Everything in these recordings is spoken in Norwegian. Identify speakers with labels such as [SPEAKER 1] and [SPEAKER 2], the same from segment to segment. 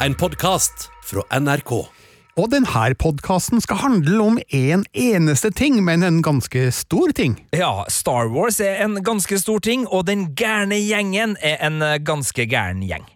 [SPEAKER 1] En podkast fra NRK.
[SPEAKER 2] Og denne podkasten skal handle om en eneste ting, men en ganske stor ting.
[SPEAKER 3] Ja, Star Wars er en ganske stor ting, og Den gærne gjengen er en ganske gæren gjeng.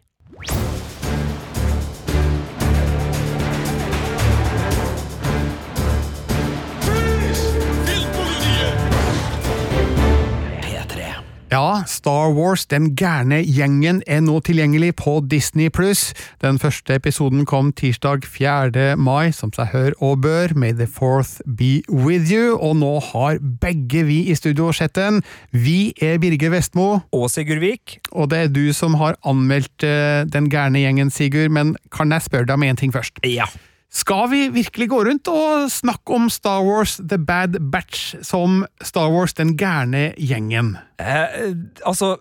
[SPEAKER 2] Ja, Star Wars, den gærne gjengen, er nå tilgjengelig på Disney pluss. Den første episoden kom tirsdag 4. mai, som seg hør og bør. May the fourth be with you. Og nå har begge vi i studio sett den. Vi er Birger Vestmo,
[SPEAKER 3] Og Sigurd Vik.
[SPEAKER 2] og det er du som har anmeldt eh, Den gærne gjengen, Sigurd. Men kan jeg spørre deg om én ting først?
[SPEAKER 3] Ja.
[SPEAKER 2] Skal vi virkelig gå rundt og snakke om Star Wars The Bad Batch som Star Wars Den gærne gjengen?
[SPEAKER 3] Eh, altså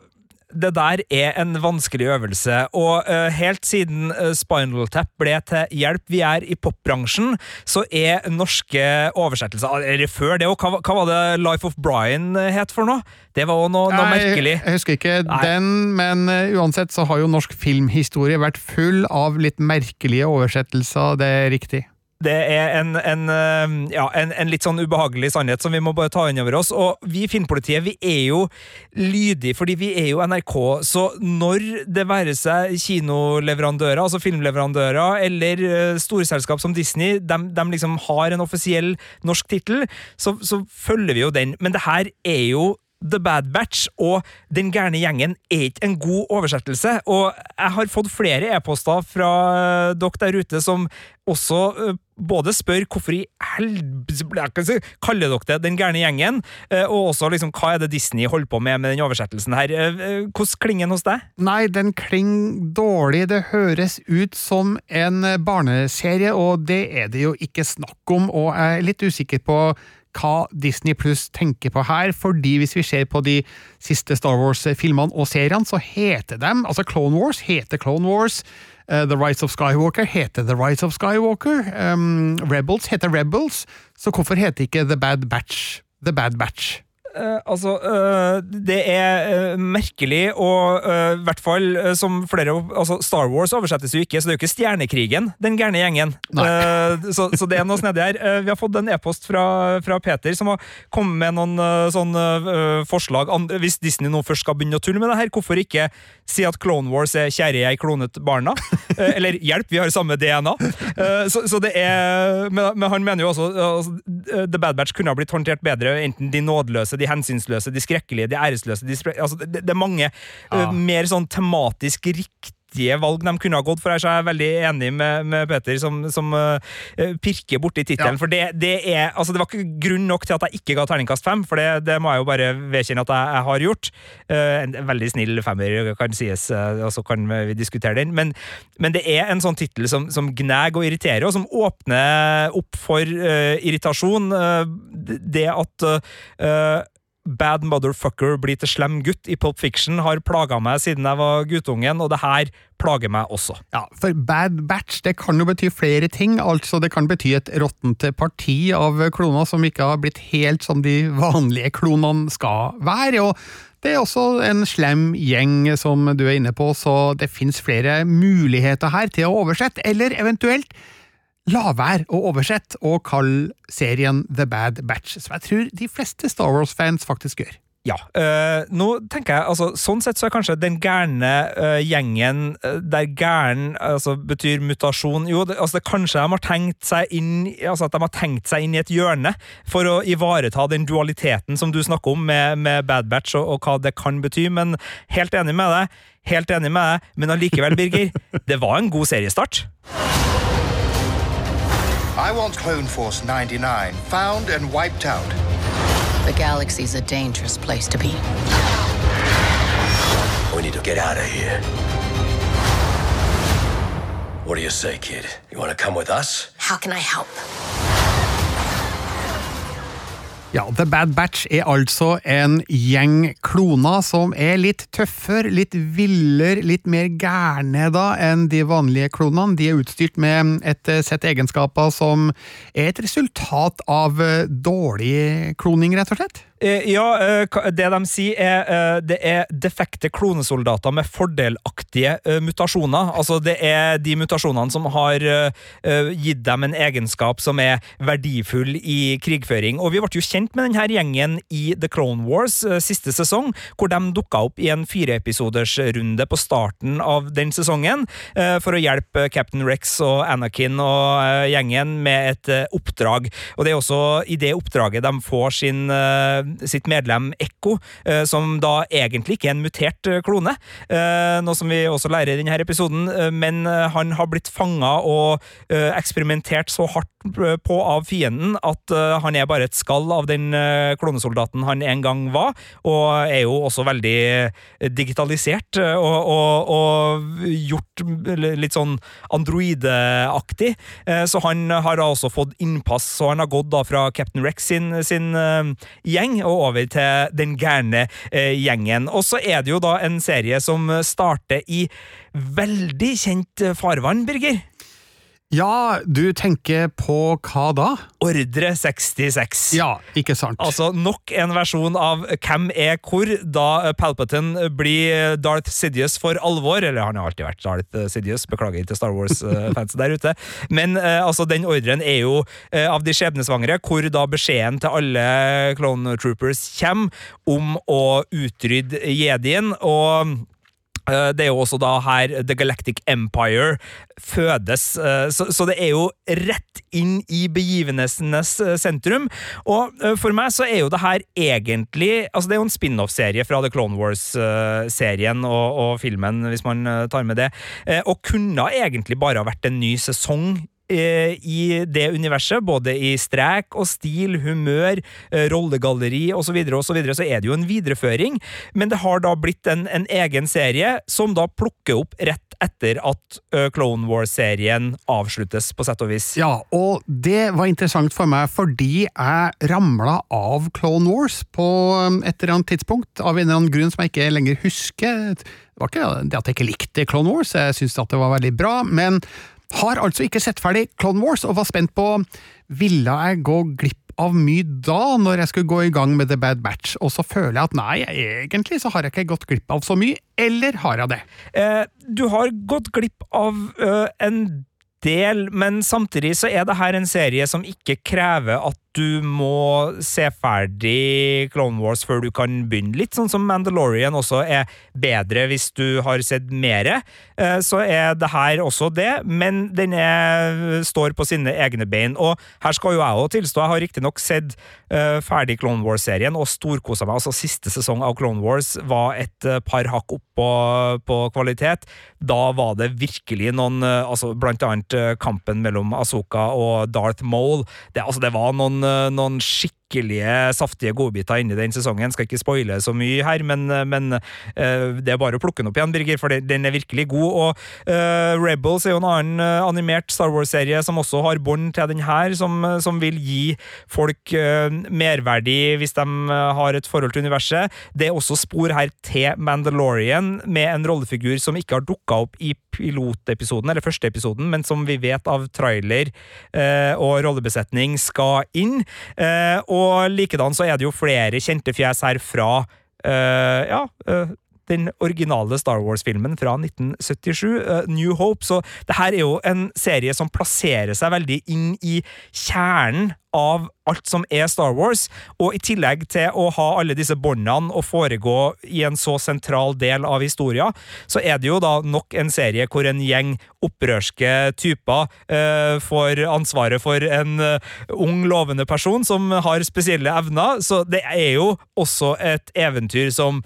[SPEAKER 3] det der er en vanskelig øvelse, og uh, helt siden uh, Spinal Tap ble til hjelp vi er i popbransjen, så er norske oversettelser Eller før det òg, hva, hva var det Life of Brian eh, het for noe? Det var òg noe, noe merkelig.
[SPEAKER 2] Jeg, jeg husker ikke
[SPEAKER 3] Nei.
[SPEAKER 2] den, men uh, uansett så har jo norsk filmhistorie vært full av litt merkelige oversettelser, det er riktig.
[SPEAKER 3] Det er en, en, eh, ja, en, en litt sånn ubehagelig sannhet som vi må bare ta inn over oss. Og vi i Filmpolitiet vi er jo lydige, fordi vi er jo NRK. Så når det være seg kinoleverandører, altså filmleverandører, eller eh, storselskap som Disney, de, liksom har en offisiell norsk tittel, så, så følger vi jo den. Men det her er jo The Bad Batch og Den gærne gjengen er ikke en god oversettelse, og jeg har fått flere e-poster fra eh, dere der ute som også eh, både spør hvorfor i helvete kaller dere det Den gærne gjengen, eh, og også liksom hva er det Disney holder på med med den oversettelsen her. Hvordan klinger den hos deg?
[SPEAKER 2] Nei, den klinger dårlig. Det høres ut som en barneserie, og det er det jo ikke snakk om, og jeg er litt usikker på hva Disney Pluss tenker på her, fordi hvis vi ser på de siste Star Wars-filmene og seriene, så heter de Altså Clone Wars heter Clone Wars. eh, The Rise of Skywalker heter The Rise of Skywalker. um, Rebels heter Rebels. Så hvorfor heter ikke The Bad Batch The Bad Batch?
[SPEAKER 3] Eh, altså, uh, det er uh, merkelig, og i hvert fall som flere altså Star Wars oversettes jo ikke, så det er jo ikke Stjernekrigen, den gærne gjengen. Så, så det er noe snedig her. Vi har fått en e-post fra, fra Peter, som har kommet med noen sånne forslag. An- Hvis Disney nå først skal begynne å tulle med det her, hvorfor ikke si at Clone Wars er 'Kjære, jeg klonet barna'? Eller 'Hjelp, vi har samme DNA'. Så, så det er men, men han mener jo også altså, The Bad Batch kunne ha blitt håndtert bedre, enten de nådeløse, de hensynsløse, de skrekkelige, de æresløse de spre altså, det, det er mange
[SPEAKER 2] Ja.
[SPEAKER 3] eh, mer sånn tematisk riktige valg de kunne ha gått for. Her, så er jeg veldig enig med, med Peter, som, som uh, pirker borti tittelen.
[SPEAKER 2] Ja.
[SPEAKER 3] For det, det er Altså, det var ikke grunn nok til at jeg ikke ga terningkast fem, for det, det må jeg jo bare vedkjenne at jeg, jeg har gjort. Uh, en veldig snill femmer kan sies, uh, og så kan vi diskutere den. Men, men det er en sånn tittel som, som gnager og irriterer, og som åpner opp for irritasjon. Det at Bad Motherfucker blir til slem gutt i Pulp Fiction har plaga meg siden jeg var guttungen, og det her plager meg også.
[SPEAKER 2] Ja, for Bad Batch det kan jo bety flere ting. altså Det kan bety et råttent parti av kloner som ikke har blitt helt som de vanlige klonene skal være. og det er også en slem gjeng som du er inne på, så det fins flere muligheter her til å oversette, eller eventuelt la være å oversette og kalle serien The Bad Batch, som jeg tror de fleste Star Wars-fans faktisk gjør.
[SPEAKER 3] Ja. øh, nå tenker jeg, altså, Sånn sett så er kanskje den gærne øh, gjengen øh, der gæren altså, betyr mutasjon Jo, det, altså, det, kanskje de har tenkt seg inn altså at de har tenkt seg inn i et hjørne for å ivareta den dualiteten som du snakker om med, med Bad Batch og, og hva det kan bety, men helt enig med deg. Helt enig med deg, men allikevel, Birger, det var en god seriestart.
[SPEAKER 4] I want Clone Force 99 found and wiped out.
[SPEAKER 5] The galaxy's a dangerous place to be.
[SPEAKER 6] We need to get out of here. What do you say, kid? You want to come with us?
[SPEAKER 5] How can I help?
[SPEAKER 2] Ja, The Bad Batch er altså en gjeng kloner som er litt tøffere, litt villere, litt mer gærne da enn de vanlige klonene. De er utstyrt med et eh, sett egenskaper som er et resultat av eh, dårlig kloning, rett og slett.
[SPEAKER 3] Eh, ja, eh, det de sier er eh, det er defekte klonesoldater med fordelaktige mutasjoner. Altså det er de mutasjonene som har gitt dem en egenskap som er verdifull i krigføring. Og vi ble jo kjent med denne gjengen i The Clone Wars siste sesong, hvor de dukka opp i en fireepisodersrunde på starten av den sesongen for å hjelpe Captain Rex og Anakin og gjengen med et oppdrag. Og det er også i det oppdraget de får sin, sitt medlem Ekko, eh, som da egentlig ikke er en mutert eh, klone, eh, noe som vi også lærer i denne episoden, eh, men eh, han har blitt fanga og eh, eksperimentert så hardt eh, på av fienden at eh, han er bare et skall av den eh, klonesoldaten han en gang var, og er jo også veldig eh, digitalisert eh, og, og, og gjort litt sånn androideaktig. Eh, Så han har da også fått innpass, så han har gått da fra Captain Rex sin, sin eh, gjeng og over til den gærne eh, gjengen. Og så er det jo da en serie som starter i veldig kjent farvann, Birger.
[SPEAKER 2] Ja, du tenker på hva da?
[SPEAKER 3] Ordre 66.
[SPEAKER 2] Ja, ikke sant.
[SPEAKER 3] Altså nok en versjon av Hvem er hvor, da Palpatine blir Darth Sidious for alvor. Eller han har alltid vært Darth Sidious, beklager til Star Wars-fans der ute. Men eh, altså, den ordren er jo eh, av de skjebnesvangre, hvor da beskjeden til alle Clone Troopers kommer om å utrydde jedien. og Det er jo også da her The Galactic Empire fødes, eh, så, det er jo rett inn i begivenhetenes eh, sentrum. Og eh, for meg så er jo det her egentlig Altså, det er jo en spin-off-serie fra The Clone Wars-serien og, og filmen, hvis man eh, tar med det, eh, og kunne egentlig bare ha vært en ny sesong eh, i det universet, både i strek og stil, humør, eh, rollegalleri osv., så, og så, videre, så er det jo en videreføring, men det har da blitt en, en egen serie som da plukker opp rett etter at eh, Clone Wars-serien avsluttes, på sett og vis.
[SPEAKER 2] Ja, og det var interessant for meg fordi jeg ramla av Clone Wars på um, et eller annet tidspunkt, av en eller annen grunn som jeg ikke lenger husker. Det var ikke det at jeg ikke likte Clone Wars, jeg syntes at det var veldig bra, men har altså ikke sett ferdig Clone Wars, og var spent på ville jeg gå glipp av mye da, når jeg skulle gå i gang med The Bad Batch, og så føler jeg at nei, egentlig så har jeg ikke gått glipp av så mye, eller har jeg det?
[SPEAKER 3] Eh, du har gått glipp av ø, en del, men samtidig så er det her en serie som ikke krever at du må se ferdig Clone Wars før du kan begynne. Litt sånn som Mandalorian også er bedre hvis du har sett mere. Eh, Så er det her også det, men den er, står på sine egne bein. Og her skal jo jeg òg tilstå, jeg har riktignok sett eh, ferdig Clone Wars-serien og storkosa meg. Altså Siste sesong av Clone Wars var et eh, par hakk opp på, på kvalitet. Da var det virkelig noen altså Blant annet kampen mellom Asoka og Darth Maul. Det, altså, det var noen, eh, noen skikkelige saftige godbiter inni den sesongen. Skal ikke spoile så mye her, men, men eh, det er bare å plukke den opp igjen, Birger, for den, er virkelig god. Og uh, Rebels er jo en annen eh, animert Star Wars-serie som også har bånd til den her, som, som vil gi folk uh, merverdi hvis de har et forhold til universet. Det er også spor her til Mandalorian, med en rollefigur som ikke har dukka opp i pilotepisoden, eller første episoden, men som vi vet av trailer eh, og rollebesetning skal inn. Eh, og likedan så er det jo flere kjente fjes her fra eh, ja, eh, den originale Star Wars-filmen fra 1977, eh, New Hope. Så det her er jo en serie som plasserer seg veldig inn i kjernen av alt som er Star Wars, og i tillegg til å ha alle disse båndene og foregå i en så sentral del av historia, så er det jo da nok en serie hvor en gjeng opprørske typer eh, får ansvaret for en eh, ung, lovende person som har spesielle evner, så det er jo også et eventyr som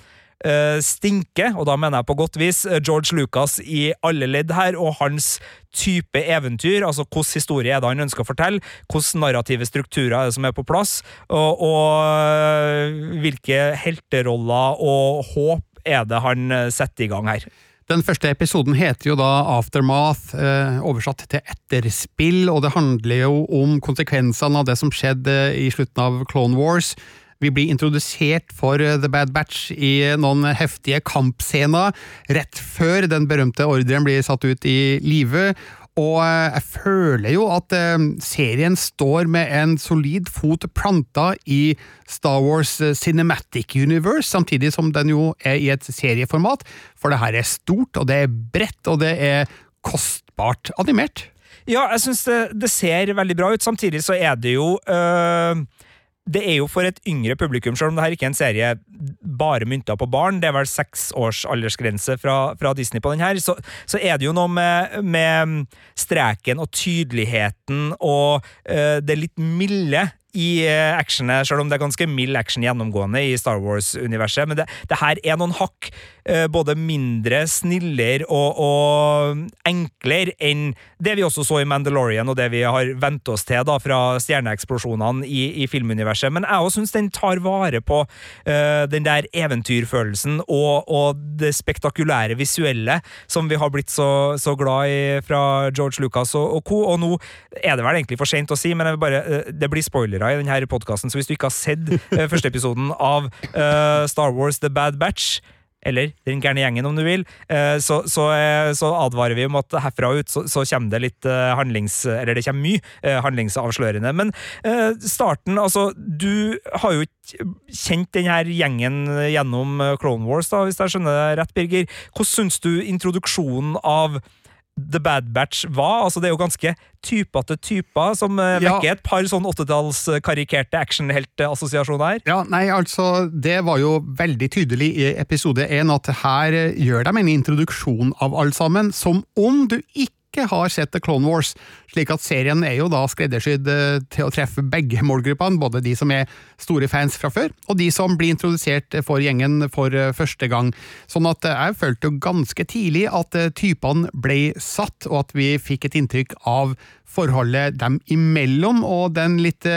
[SPEAKER 3] stinker, og da mener jeg på godt vis, eh, George Lucas i alle ledd her, og hans type eventyr, altså hvilken historie er det han ønsker å fortelle, hvilke narrative strukturer er det som er på plass, og, og eh, hvilke helteroller og håp er det han eh, setter i gang her.
[SPEAKER 2] Den første episoden heter jo da Aftermath, eh, oversatt til etterspill, og det handler jo om konsekvensene av det som skjedde i slutten av Clone Wars. Vi blir introdusert for eh, The Bad Batch i noen heftige kampscener rett før den berømte ordren blir satt ut i live, Og eh, jeg føler jo at eh, serien står med en solid fot planta i Star Wars eh, Cinematic Universe, samtidig som den jo er i et serieformat, for det her er stort, og det er bredt, og det er kostbart animert.
[SPEAKER 3] Ja, jeg syns det, det ser veldig bra ut. Samtidig så er det jo øh, det er jo for et yngre publikum, selv om det her ikke er en serie bare mynta på barn, det er vel seks års aldersgrense fra, fra Disney på den her, så, så, er det jo noe med, med streken og tydeligheten og uh, det litt milde i eh, actionet, selv om det er ganske mild action gjennomgående i Star Wars-universet. Men det, det, her er noen hakk eh, både mindre, snillere og, og, enklere enn det vi også så i Mandalorian, og det vi har vent oss til da fra stjerneeksplosjonene i, i filmuniverset. Men jeg òg syns den tar vare på uh, den der eventyrfølelsen og, og, det spektakulære visuelle som vi har blitt så, så glad i fra George Lucas og, og co. Og nå er det vel egentlig for seint å si, men bare, uh, det blir spoiler spoilere i denne podkasten, så hvis du ikke har sett uh, første episoden av uh, Star Wars The Bad Batch, eller Den gærne gjengen, om du vil, uh, så, så, så, advarer vi om at herfra ut så, så kommer det litt handlings... Eller det kommer mye handlingsavslørende. Men starten, altså Du har jo ikke kjent denne gjengen gjennom Clone Wars, da, hvis jeg skjønner det rett, Birger. Hvordan syns du introduksjonen av The Bad Batch var. Altså, det er jo ganske typete typer som ja. vekker et par sånn åttetallskarikerte actionheltassosiasjoner.
[SPEAKER 2] Ja, nei, altså, det var jo veldig tydelig i episode én at her gjør de en introduksjon av alle sammen, som om du ikke ikke har sett The Clone Wars, slik at serien er jo da skreddersydd eh, til å treffe begge målgruppene, både de som er store fans fra før, og de som blir introdusert for gjengen for eh, første gang. Sånn at eh, jeg følte jo ganske tidlig at typene ble satt, og at vi fikk et inntrykk av forholdet dem imellom, og den litt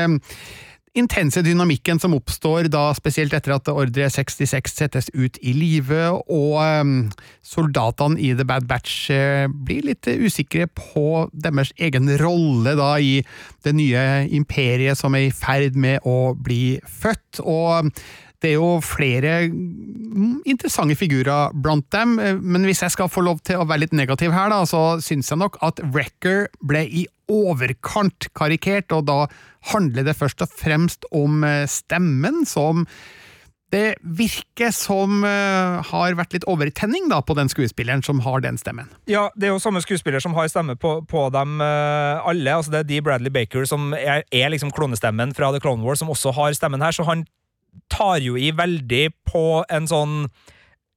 [SPEAKER 2] intense dynamikken som oppstår da spesielt etter at ordre 66 settes ut i live, og um, soldatene i The Bad Batch uh, blir litt usikre på deres egen rolle da i det nye imperiet som er i ferd med å bli født. og det er jo flere interessante figurer blant dem, men hvis jeg skal få lov til å være litt negativ her, da, så syns jeg nok at Wrecker ble i overkant karikert, og da handler det først og fremst om eh, stemmen, som det virker som uh, har vært litt overtenning da, på den skuespilleren som har den stemmen.
[SPEAKER 3] Ja, det er jo samme skuespiller som har stemme på, på dem uh, alle. altså Det er Dee Bradley Baker som er, er liksom klonestemmen fra The Clone Wars, som også har stemmen her. Så han tar jo i veldig på en sånn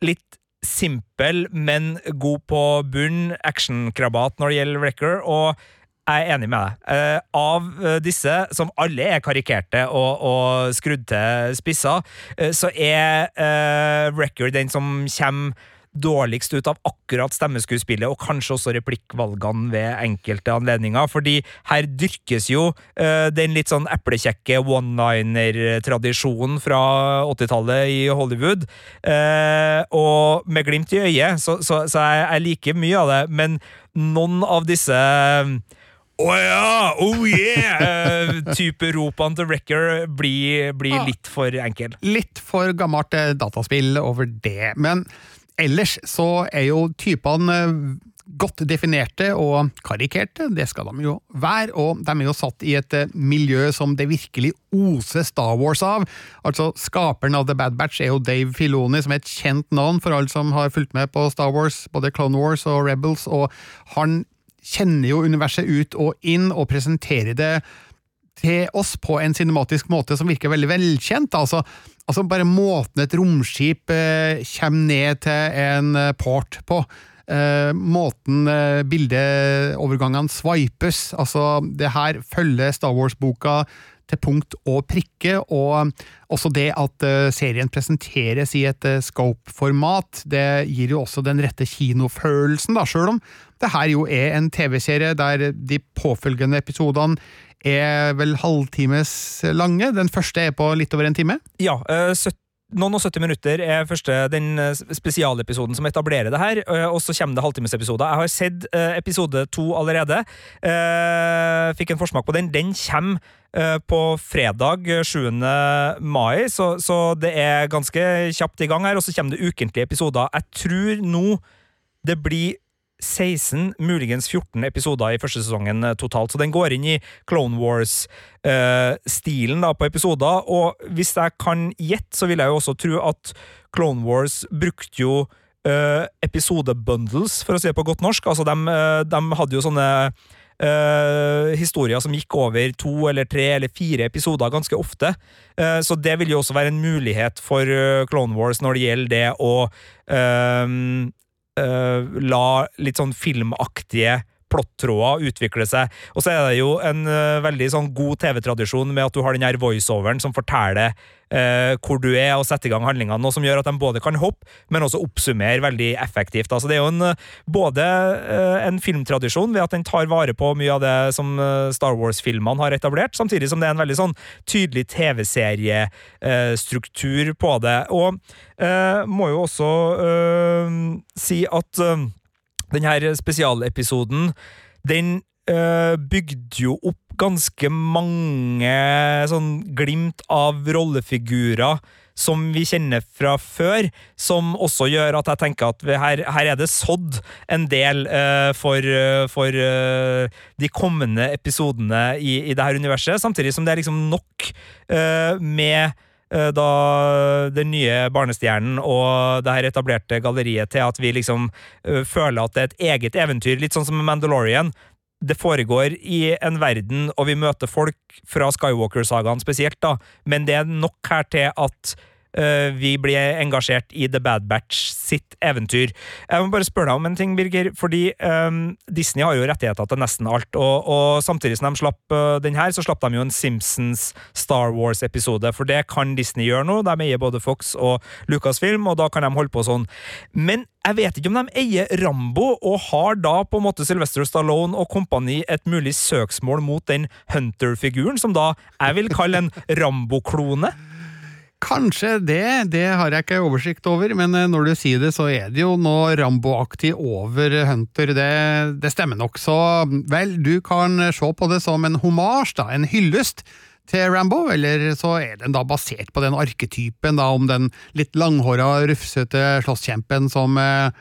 [SPEAKER 3] litt simpel, men god på bunn actionkrabat når det gjelder Wrecker. og jeg er enig med deg. Uh, av uh, disse, som alle er karikerte og, og skrudd til spisser, uh, så er uh, Record den som kommer dårligst ut av akkurat stemmeskuespillet, og kanskje også replikkvalgene ved enkelte anledninger, fordi her dyrkes jo den litt sånn eplekjekke one-liner-tradisjonen fra 80-tallet i Hollywood, og med glimt i øyet, så, så, så jeg, jeg liker mye av det, men noen av disse å oh ja! Oh yeah! type ropene til Wrecker blir, blir, litt for enkel.
[SPEAKER 2] Litt for gammelt eh, dataspill over det. Men ellers så er jo typene eh, godt definerte og karikerte, det skal de jo være, og de er jo satt i et miljø som det virkelig oser Star Wars av. Altså, Skaperen av The Bad Batch er jo Dave Filoni, som er et kjent navn for alle som har fulgt med på Star Wars, både Clone Wars og Rebels, og han kjenner jo universet ut og inn, og presenterer det til oss på en cinematisk måte som virker veldig velkjent. Altså, altså bare måten et romskip eh, kommer ned til en eh, port på. Eh, måten eh, bildeovergangene swipes. Altså, det her følger Star Wars-boka til punkt og prikke, og også det at uh, serien presenteres i et uh, scope-format, det gir jo også den rette kinofølelsen, da, sjøl om det her jo er en TV-serie der de påfølgende episodene er vel halvtimes lange. Den første er på litt over en time?
[SPEAKER 3] Ja, uh, noen og 70 minutter er første, den spesialepisoden som etablerer det her, og så kommer det halvtimesepisoder. Jeg har sett episode to allerede. Fikk en forsmak på den. Den kommer Eh, på fredag 7. mai, så, så, det er ganske kjapt i gang her. Og så kommer det ukentlige episoder. Jeg tror nå det blir 16, muligens 14 episoder i første sesongen eh, totalt, så den går inn i Clone Wars-stilen da på episoder, og hvis jeg kan gjette, så vil jeg jo også tro at Clone Wars brukte jo uh, episodebundles, for å si det på godt norsk. Altså, de, uh, de hadde jo sånne uh, historier som gikk over to eller tre eller fire episoder ganske ofte. Uh, så det vil jo også være en mulighet for uh, Clone Wars når det gjelder det å la litt sånn filmaktige plottråder utvikle seg. Og så er det jo en uh, veldig sånn god TV-tradisjon med at du har den her voiceoveren som forteller uh, hvor du er, og setter i gang handlingene, noe som gjør at de både kan hoppe, men også oppsummere veldig effektivt. Altså, det er jo en, både uh, en filmtradisjon ved at den tar vare på mye av det som Star Wars-filmene har etablert, samtidig som det er en veldig sånn tydelig TV-seriestruktur på det. Og må jo også si at denne spesialepisoden, den øh, bygde jo opp ganske mange sånn glimt av rollefigurer som vi kjenner fra før, som også gjør at jeg tenker at her, her er det sådd en del uh, for, uh, for uh, de kommende episodene i, i dette universet, samtidig som det er liksom nok med da den nye barnestjernen og det her etablerte galleriet til at vi liksom eh, føler at det er et eget eventyr, litt sånn som Mandalorian. Det foregår i en verden, og vi møter folk fra Skywalker-sagaen spesielt, da, men det er nok her til at vi blir engasjert i The Bad Batch sitt eventyr. Jeg må bare spørre deg om en ting, Birger. fordi um, Disney har jo rettigheter til nesten alt. Og, og samtidig som de slapp uh, den her, så slapp de jo en Simpsons Star Wars-episode. For det kan Disney gjøre nå. De eier både Fox og Lucasfilm, og da kan de holde på sånn. Men jeg vet ikke om de eier Rambo, og har da på en måte Sylvester Stallone og kompani et mulig søksmål mot den Hunter-figuren, som da jeg vil kalle en Rambo-klone?
[SPEAKER 2] Kanskje det, det har jeg ikke oversikt over, men eh, når du sier det, så er det jo noe Rambo-aktig over Hunter, det, det, stemmer nok. Så vel, du kan se på det som en homasj, da, en hyllest til Rambo, eller så er den da basert på den arketypen da, om den litt langhåra, rufsete slåsskjempen som eh,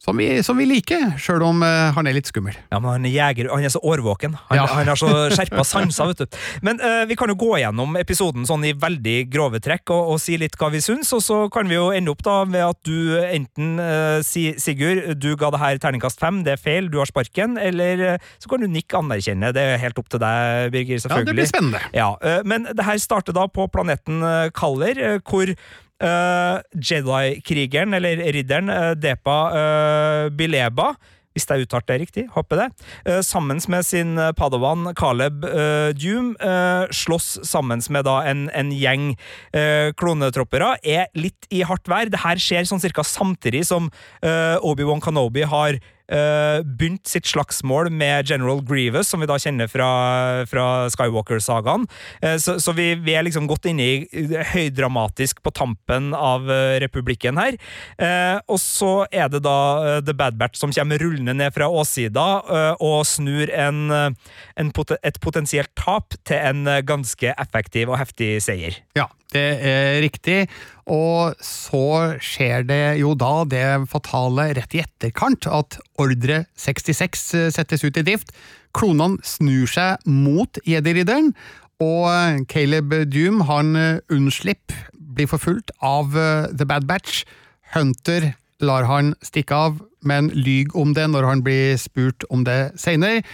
[SPEAKER 2] som vi, som vi, liker, sjøl om uh, han er litt skummel.
[SPEAKER 3] Ja, men Han er jeger, han er så årvåken. Han, ja. han har så skjerpa sanser. vet du. Men uh, vi kan jo gå gjennom episoden sånn i veldig grove trekk og, og si litt hva vi syns. Og så kan vi jo ende opp da med at du enten uh, si, Sigurd, du ga det her terningkast fem, det er feil, du har sparken. Eller så kan du nikke anerkjenne. Det er helt opp til deg, Birger. selvfølgelig.
[SPEAKER 2] Ja, det blir spennende.
[SPEAKER 3] Ja, Men det her starter da på planeten Kaller, hvor Uh, Jedi-krigeren, eller ridderen, uh, Depa uh, Bileba hvis det er uttalt det riktig, håper det. Uh, sammen med sin padawan Caleb uh, Dume, uh, slåss sammen med da en, en gjeng uh, klonetroppere. Er litt i hardt vær. Det her skjer sånn cirka samtidig som Obi-Wan Kanobi har uh, begynte sitt slagsmål med General Grievous, som vi da kjenner fra, fra Skywalker-sagaen. Uh, så, så vi, vi, er liksom godt inne i høydramatisk på tampen av uh, republikken her. og så er det da The Bad Batch som kommer rullende ned fra åssida og snur en, en pot et potensielt tap til en ganske effektiv og heftig seier.
[SPEAKER 2] Ja, det er riktig. Og så skjer det jo da det fatale rett i etterkant at ordre 66 settes ut i drift. Klonene snur seg mot jedi-ridderen, og Caleb Doom han unnslipper, blir forfulgt av eh, The Bad Batch. Hunter lar han stikke av, men lyg om det når han blir spurt om det seinere.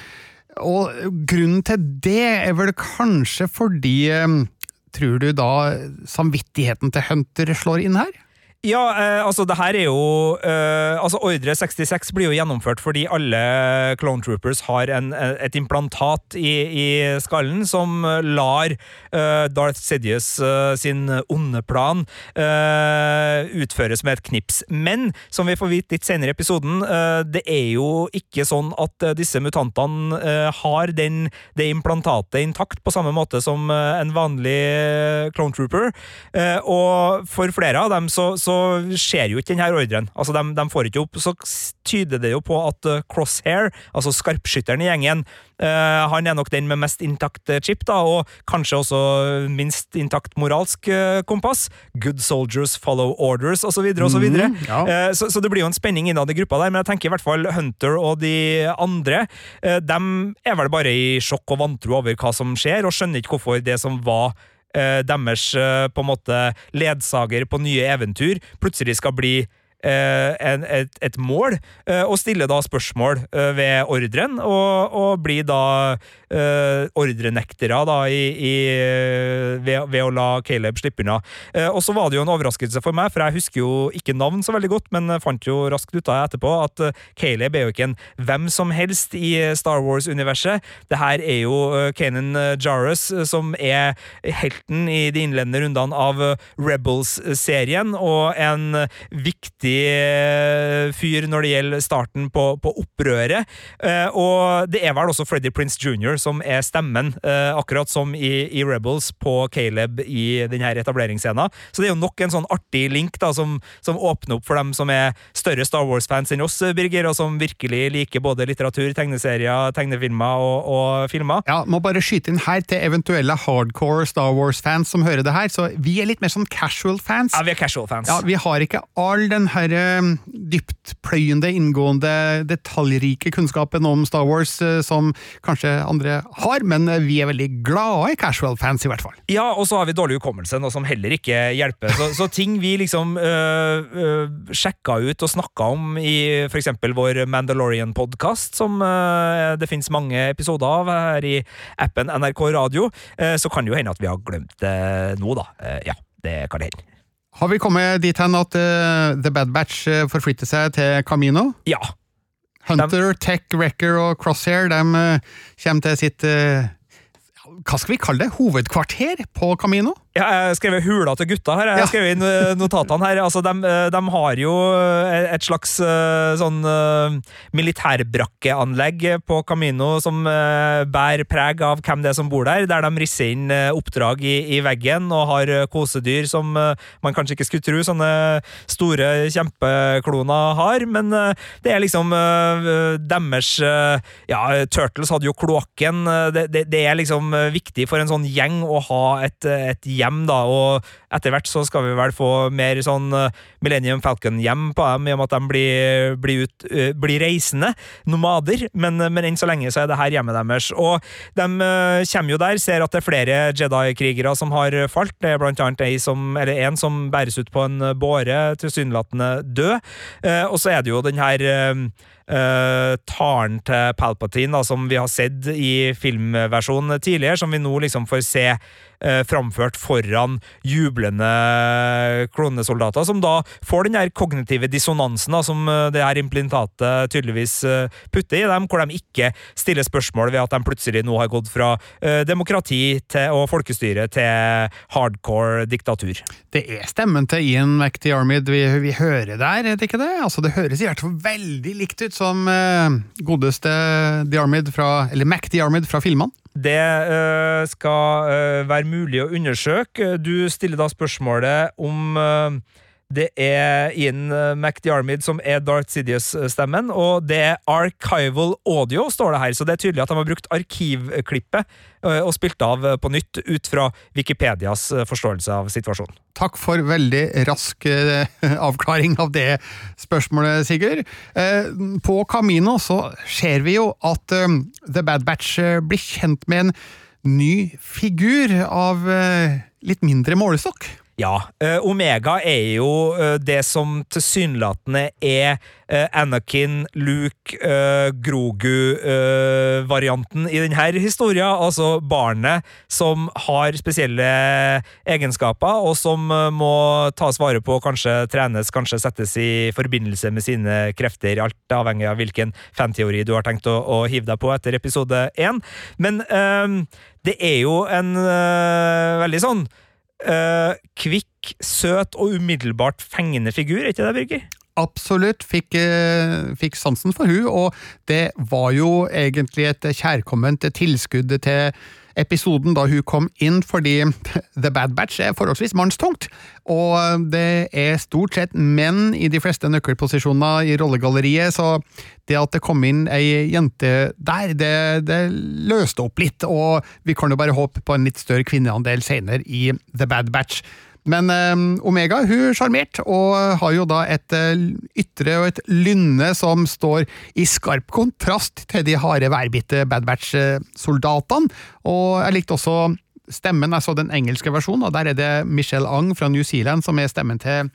[SPEAKER 2] Og grunnen til det er vel kanskje fordi eh, tror du da samvittigheten til Hunter slår inn her?
[SPEAKER 3] Ja, eh, altså det her er jo eh, Altså Ordre 66 blir jo gjennomført fordi alle Clone Troopers har en, et implantat i, i, skallen som lar eh, Darth Sidious eh, sin onde plan eh, utføres med et knips. Men som vi får vite litt senere i episoden, eh, det er jo ikke sånn at disse mutantene har den, det implantatet intakt på samme måte som en vanlig Clone Trooper. og for flere av dem så, så skjer jo ikke denne ordren. Altså, de, de får ikke opp. Så tyder det jo på at eh, Crosshair, altså skarpskytteren i gjengen, eh, han er nok den med mest intakt eh, chip, da, og kanskje også minst intakt moralsk eh, kompass. Good soldiers follow orders, osv., osv.
[SPEAKER 2] Mm, ja.
[SPEAKER 3] Eh, Så, så det blir jo en spenning innad i gruppa der, men jeg tenker i hvert fall Hunter og de andre eh, De er vel bare i sjokk og vantro over hva som skjer, og skjønner ikke hvorfor det som var deres eh, på en måte ledsager på nye eventyr, plutselig skal bli eh, en, et, et mål, eh, og stiller da spørsmål eh, ved ordren, og, og blir da eh, ordrenektere da, i, i, ved, ved å la Caleb slippe unna. Eh, og så var det jo en overraskelse for meg, for jeg husker jo ikke navn så veldig godt, men fant jo raskt ut av etterpå at eh, Caleb er jo ikke en hvem som helst i eh, Star Wars-universet. Det her er jo eh, Kanan Jarrus, eh, som er helten i de innledende rundene av eh, Rebels-serien, og en eh, viktig eh, fyr når det gjelder starten på, på opprøret. Eh, Og det er vel også Freddy Prince Jr. som er stemmen, eh, akkurat som i, i Rebels, på Caleb i denne etableringsscenen. Så det er jo nok en sånn artig link da, som, som åpner opp for dem som er større Star Wars-fans enn oss, Birger, og som virkelig liker både litteratur, tegneserier, tegnefilmer og, og filmer.
[SPEAKER 2] Ja, må bare skyte inn her til eventuelle hardcore Star Wars-fans som hører det her, så vi er litt mer sånn casual fans.
[SPEAKER 3] Ja, vi er casual fans.
[SPEAKER 2] Ja, Vi har ikke all den her eh, dyptpløyende, inngående, detaljrike kunnskapen om Star Wars eh, som kanskje andre har, men eh, vi er veldig glade i casual fans, i hvert fall.
[SPEAKER 3] Ja, og så har vi dårlig hukommelse, noe som heller ikke hjelper. Så, så ting vi liksom øh, øh, sjekka ut og snakka om i eksempel vår Mandalorian-podkast, som øh, det finnes mange episoder av her i appen NRK Radio, så kan det jo hende at vi har glemt det nå, da. Ja, det kan det hende.
[SPEAKER 2] Har vi kommet dit hen at uh, The Bad Batch eh, forflytter seg til Camino?
[SPEAKER 3] Ja.
[SPEAKER 2] Hunter, Tech, Wrecker og Crosshair de uh, kommer til sitt eh, Hva skal vi kalle det? Hovedkvarter på Camino?
[SPEAKER 3] Jeg har skrevet hula til gutta her. Jeg har
[SPEAKER 2] Ja.
[SPEAKER 3] skrevet inn eh, notatene her. Altså, de, eh, de har jo eh, et slags sånn militærbrakkeanlegg på Camino som bærer preg av hvem det er som bor der, der de risser inn oppdrag i, i veggen og har kosedyr som man kanskje ikke skulle tro sånne store kjempekloner har, men det er liksom deres Ja, Turtles hadde jo kloakken. Det, det, det er liksom viktig for en sånn gjeng å ha et, et et hjem, da, og etter hvert så skal vi vel få mer sånn eh, Millennium Falcon-hjem på dem, i og med at de blir, blir, ut, eh, blir reisende nomader, men, men enn så lenge så er det her hjemmet deres. Og de eh, kommer jo der, ser at det er flere Jedi-krigere som har falt. Det er blant annet ei som, eller en som bæres ut på en båre, tilsynelatende død. Eh, og så er det jo den her Uh, eh, taren til Palpatine, da, som vi har sett i filmversjonen tidligere, som vi nå liksom får se uh, framført foran jublende klonesoldater, som da får den her kognitive dissonansen da, som eh, det her implantatet tydeligvis eh, putter i dem, hvor de ikke stiller spørsmål ved at de plutselig nå har gått fra eh, demokrati til, og folkestyre til hardcore diktatur.
[SPEAKER 2] Det er stemmen til Ian McDiarmid vi, vi hører der, er det ikke det? Altså, det høres i hvert fall veldig likt ut som godeste Diarmid fra, eller McDiarmid fra filmene.
[SPEAKER 3] Det øh, skal øh, være mulig å undersøke. Du stiller da spørsmålet om øh, det er Ian øh, McDiarmid som er Darth Sidious-stemmen, og det er archival audio, står det her, så det er tydelig at de har brukt arkivklippet øh, og spilt av øh, på nytt ut fra Wikipedias forståelse av situasjonen.
[SPEAKER 2] Takk for veldig rask eh, avklaring av det spørsmålet, Sigurd. Eh, på Camino så ser vi jo at eh, The Bad Batch eh, blir kjent med en ny figur av eh, litt mindre målestokk.
[SPEAKER 3] Ja, eh, Omega er jo eh, det som tilsynelatende er eh, Anakin, Luke, Grogu-varianten i denne historien. Altså barnet som har spesielle egenskaper, og som må tas vare på, kanskje trenes, kanskje settes i forbindelse med sine krefter, alt avhengig av hvilken fanteori du har tenkt å, å hive deg på etter episode én. Men eh, det er jo en uh, veldig sånn eh, kvikk, søt og umiddelbart fengende figur, er ikke det, Birger?
[SPEAKER 2] Absolutt fikk, eh, fikk sansen for hun, og det var jo egentlig et kjærkomment tilskudd til episoden da hun kom inn, fordi The Bad Batch er forholdsvis mannstungt. Og det er stort sett menn i de fleste nøkkelposisjoner i rollegalleriet, så det at det kom inn ei jente der, det, det løste opp litt, og vi kan jo bare håpe på en litt større kvinneandel senere i The Bad Batch. Men eh, Omega hun sjarmert, og har jo da et eh, ytre og et lynne som står i skarp kontrast til de harde, værbitte Bad Batch-soldatene. Og jeg likte også stemmen, altså den engelske versjonen, og der er det Michelle Ang fra New Zealand som er stemmen til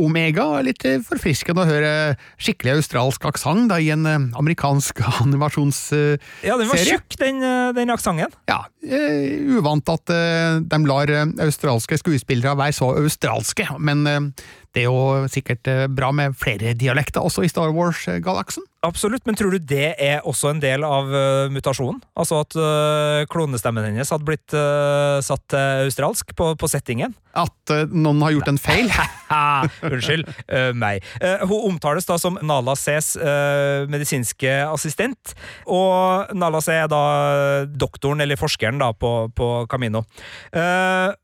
[SPEAKER 2] Omega. er Litt forfriskende å høre skikkelig australsk aksent i en eh, amerikansk animasjonsserie.
[SPEAKER 3] Ja, den var tjukk, den, eh, den aksenten.
[SPEAKER 2] Ja, eh, uvant at eh, de lar eh, australske skuespillere være så australske, men eh, det er jo sikkert eh, bra med flere dialekter også i Star Wars-galaksen.
[SPEAKER 3] Absolutt, men tror du det er også en del av uh, mutasjonen? Altså at uh, klonestemmen hennes hadde blitt uh, satt til australsk på, på settingen?
[SPEAKER 2] At noen har gjort en feil.
[SPEAKER 3] Unnskyld meg. Eh, hun omtales da som Nala Cs medisinske assistent, og Nala C er da doktoren, eller forskeren, da, på, på Camino.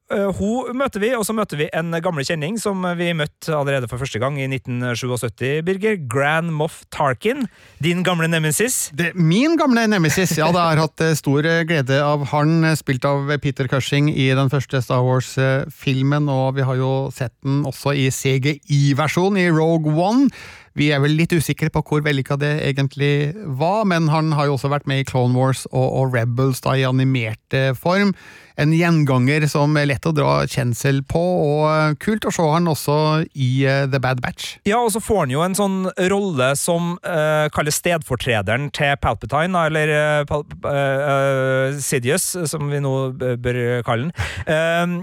[SPEAKER 3] Eh, eh, hun møter vi, og så møter vi en gamle kjenning som vi møtte allerede for første gang i 1977, Birger. Grand Moff Tarkin, din gamle nemesis.
[SPEAKER 2] Det min gamle nemesis. Ja, det har hatt eh, stor eh, glede av han, spilt av Peter Cushing i den første Star Wars-filmen, og vi har jo sett den også i CGI-versjon i Rogue One. Vi er vel litt usikre på hvor vellykka det egentlig var, men han har jo også vært med i Clone Wars og, og Rebels da i animert eh, form. En gjenganger som er lett å dra kjensel på, og eh, kult å se han også i eh, The Bad Batch.
[SPEAKER 3] Ja, og så får han jo en sånn rolle som uh, kalles stedfortrederen til Palpatine, eller uh, Pal uh, Sidious, som vi nå bør kalle uh,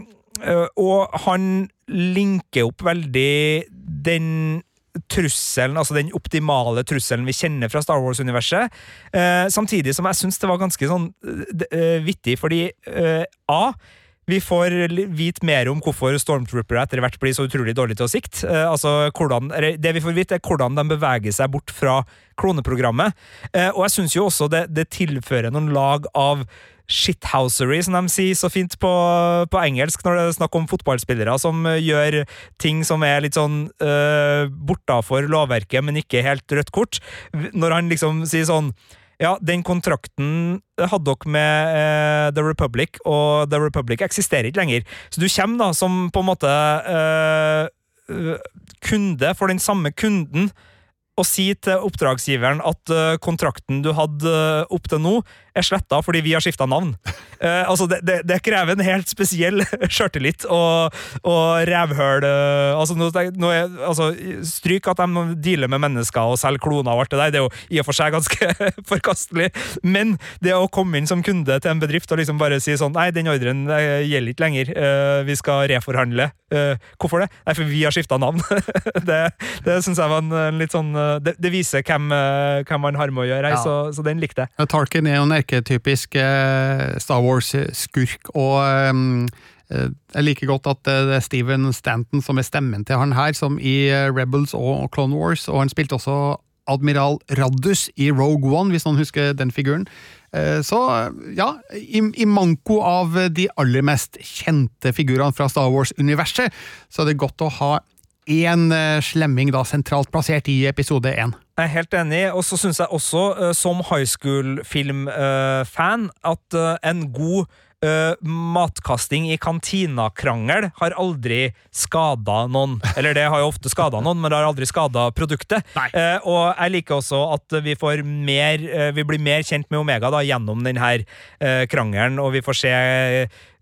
[SPEAKER 3] og han linker opp veldig den trusselen, altså den optimale trusselen vi kjenner fra Star Wars-universet, Eh, samtidig som jeg syns det var ganske sånn eh, vittig, fordi eh, A vi får vite mer om hvorfor stormtroopere etter hvert blir så utrolig dårlige til å sikte. Eh, altså, hvordan, det vi får vite, er hvordan de beveger seg bort fra kloneprogrammet. Eh, og jeg syns jo også det, det tilfører noen lag av shithousery, som de sier så fint på, på engelsk når det er snakk om fotballspillere som eh, gjør ting som er litt sånn uh, bortafor lovverket, men ikke helt rødt kort. Når han liksom sier sånn ja, den kontrakten hadde dere med eh, The Republic, og The Republic eksisterer ikke lenger. Så du kommer da som på en måte eh, eh, kunde for den samme kunden og si til oppdragsgiveren at kontrakten du hadde opp til nå, er sletta fordi vi har skifta navn. Uh, altså, det, det, det krever en helt spesiell sjøltillit og, og rævhøl uh, altså, nå, nå er, altså, Stryk at de dealer med mennesker og selger kloner og alt det der, det er jo i og for seg ganske forkastelig, men det å komme inn som kunde til en bedrift og liksom bare si sånn Nei, den ordren eh, gjelder ikke lenger, Uh, vi skal reforhandle. Hvorfor det? Nei, for vi har skifta navn. det det syns jeg var en, en litt sånn Det, det viser hvem, hvem man har med å gjøre her,
[SPEAKER 2] Ja.
[SPEAKER 3] så, så den likte jeg.
[SPEAKER 2] Tarkin er jo en erketypisk eh, Star Wars-skurk, og ehm, eh, jeg liker godt at eh, det er Steven Stanton som er stemmen til han her, som i eh, Rebels og Clone Wars, og han spilte også Admiral Raddus i Rogue One, hvis noen husker den figuren. Eh, Så ja, i, i manko av de aller mest kjente figurene fra Star Wars-universet, så er det godt å ha én eh, slemming da sentralt plassert i episode én.
[SPEAKER 3] Jeg er helt enig, og så syns jeg også, eh, som high school-filmfan, at eh, en god Uh, matkasting i kantina-krangel har aldri skada noen. Eller det har jo ofte skada noen, men det har aldri skada produktet. Uh, og jeg liker også at vi får mer uh, Vi blir mer kjent med Omega da, gjennom denne krangelen, og vi får se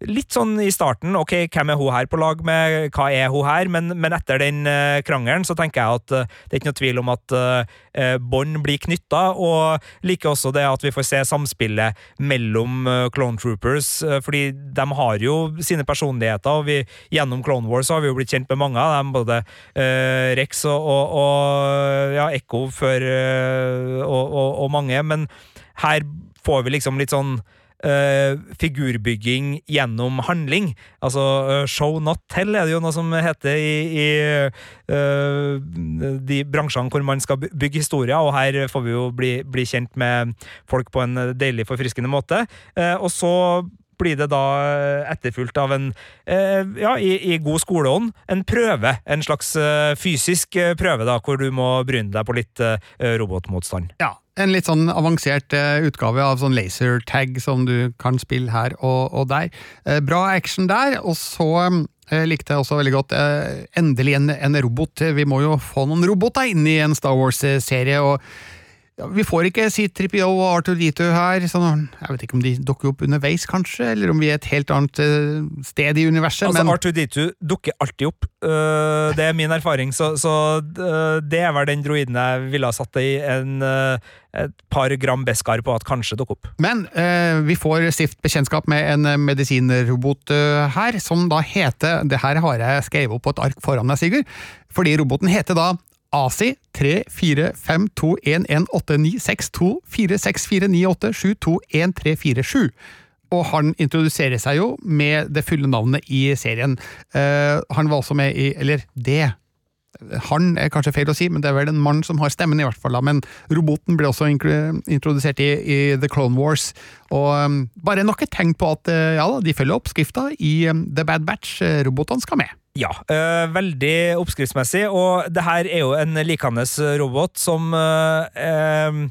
[SPEAKER 3] litt sånn i starten Ok, hvem er hun her på lag med? Hva er hun her? Men, men etter den eh, krangelen så tenker jeg at eh, det er ikke noe tvil om at uh, bånd blir knytta, og liker også det at vi får se samspillet mellom eh, Clone Troopers, eh, fordi de har jo sine personligheter, og vi, gjennom Clone Wars har vi jo blitt kjent med mange av dem, både uh, Rex og, og, og ja, Ekko før uh, og, og mange, men her får vi liksom litt sånn eh, figurbygging gjennom handling. Altså uh, show not tell er det jo noe som heter i, i uh, de bransjene hvor man skal bygge historier, og her får vi jo bli, bli kjent med folk på en deilig, forfriskende måte. Og så blir det da eh, etterfulgt av en, eh, ja, i, i god skoleånd, en prøve. En slags eh, fysisk prøve, da, hvor du må bryne deg på litt robotmotstand.
[SPEAKER 2] Ja, en litt sånn avansert utgave av sånn laser tag som du kan spille her og, og der. Bra action der, og så likte jeg også veldig godt endelig en, en robot. Vi må jo få noen roboter inn i en Star Wars-serie, og ja, vi får ikke C3PO og R2D2 her, sånn, jeg vet ikke om de dukker opp underveis, kanskje, eller om vi er et helt annet eh, sted i universet,
[SPEAKER 3] Altså,
[SPEAKER 2] men
[SPEAKER 3] R2D2 dukker alltid opp. Øh, det er min erfaring, så, så øh, det er vel den droiden jeg ville ha satt i en, et par gram Beskar på at kanskje dukker opp.
[SPEAKER 2] Men eh, vi får stift bekjentskap med en eh, medisinrobot eh, her, som da heter Det her har jeg skrevet opp på et ark foran deg, Sigurd. Fordi roboten heter da ASI 3452189624649872137. Og han introduserer seg jo med det fulle navnet i serien. Uh, han var også med i Eller det. Han er kanskje feil å si, men det er vel en mann som har stemmen, i hvert fall. Men roboten ble også introdusert i, i The Clone Wars. Og um, bare nok et tegn på at eh, ja de følger oppskrifta i um, The Bad Batch. Eh, Robotene skal med.
[SPEAKER 3] Ja, øh, veldig oppskriftsmessig, og det her er jo en likende robot som øh,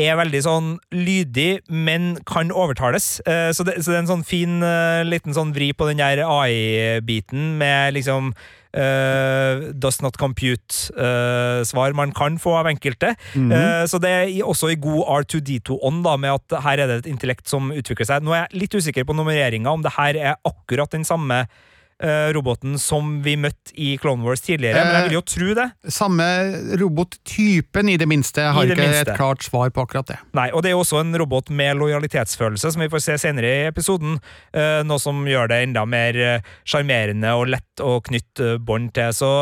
[SPEAKER 3] er veldig sånn lydig, men kan overtales. Så det, så det er en sånn fin liten sånn vri på den der AI-biten med liksom øh, does not compute-svar man kan få av enkelte. Eh, Så det er også i god R2D2-ånd, da, med at her er det et intellekt som utvikler seg. Nå er jeg litt usikker på nummereringa, om det her er akkurat den samme eh, roboten som vi møtte i Clone Wars tidligere, men jeg vil jo tro det.
[SPEAKER 2] Samme robottypen, i det minste. Jeg har ikke
[SPEAKER 3] minste.
[SPEAKER 2] et klart svar på akkurat det.
[SPEAKER 3] Nei, og det er jo også en robot med lojalitetsfølelse, som vi får se senere i episoden. eh, noe som gjør det enda mer eh, sjarmerende og lett å knytte eh, bånd til. Så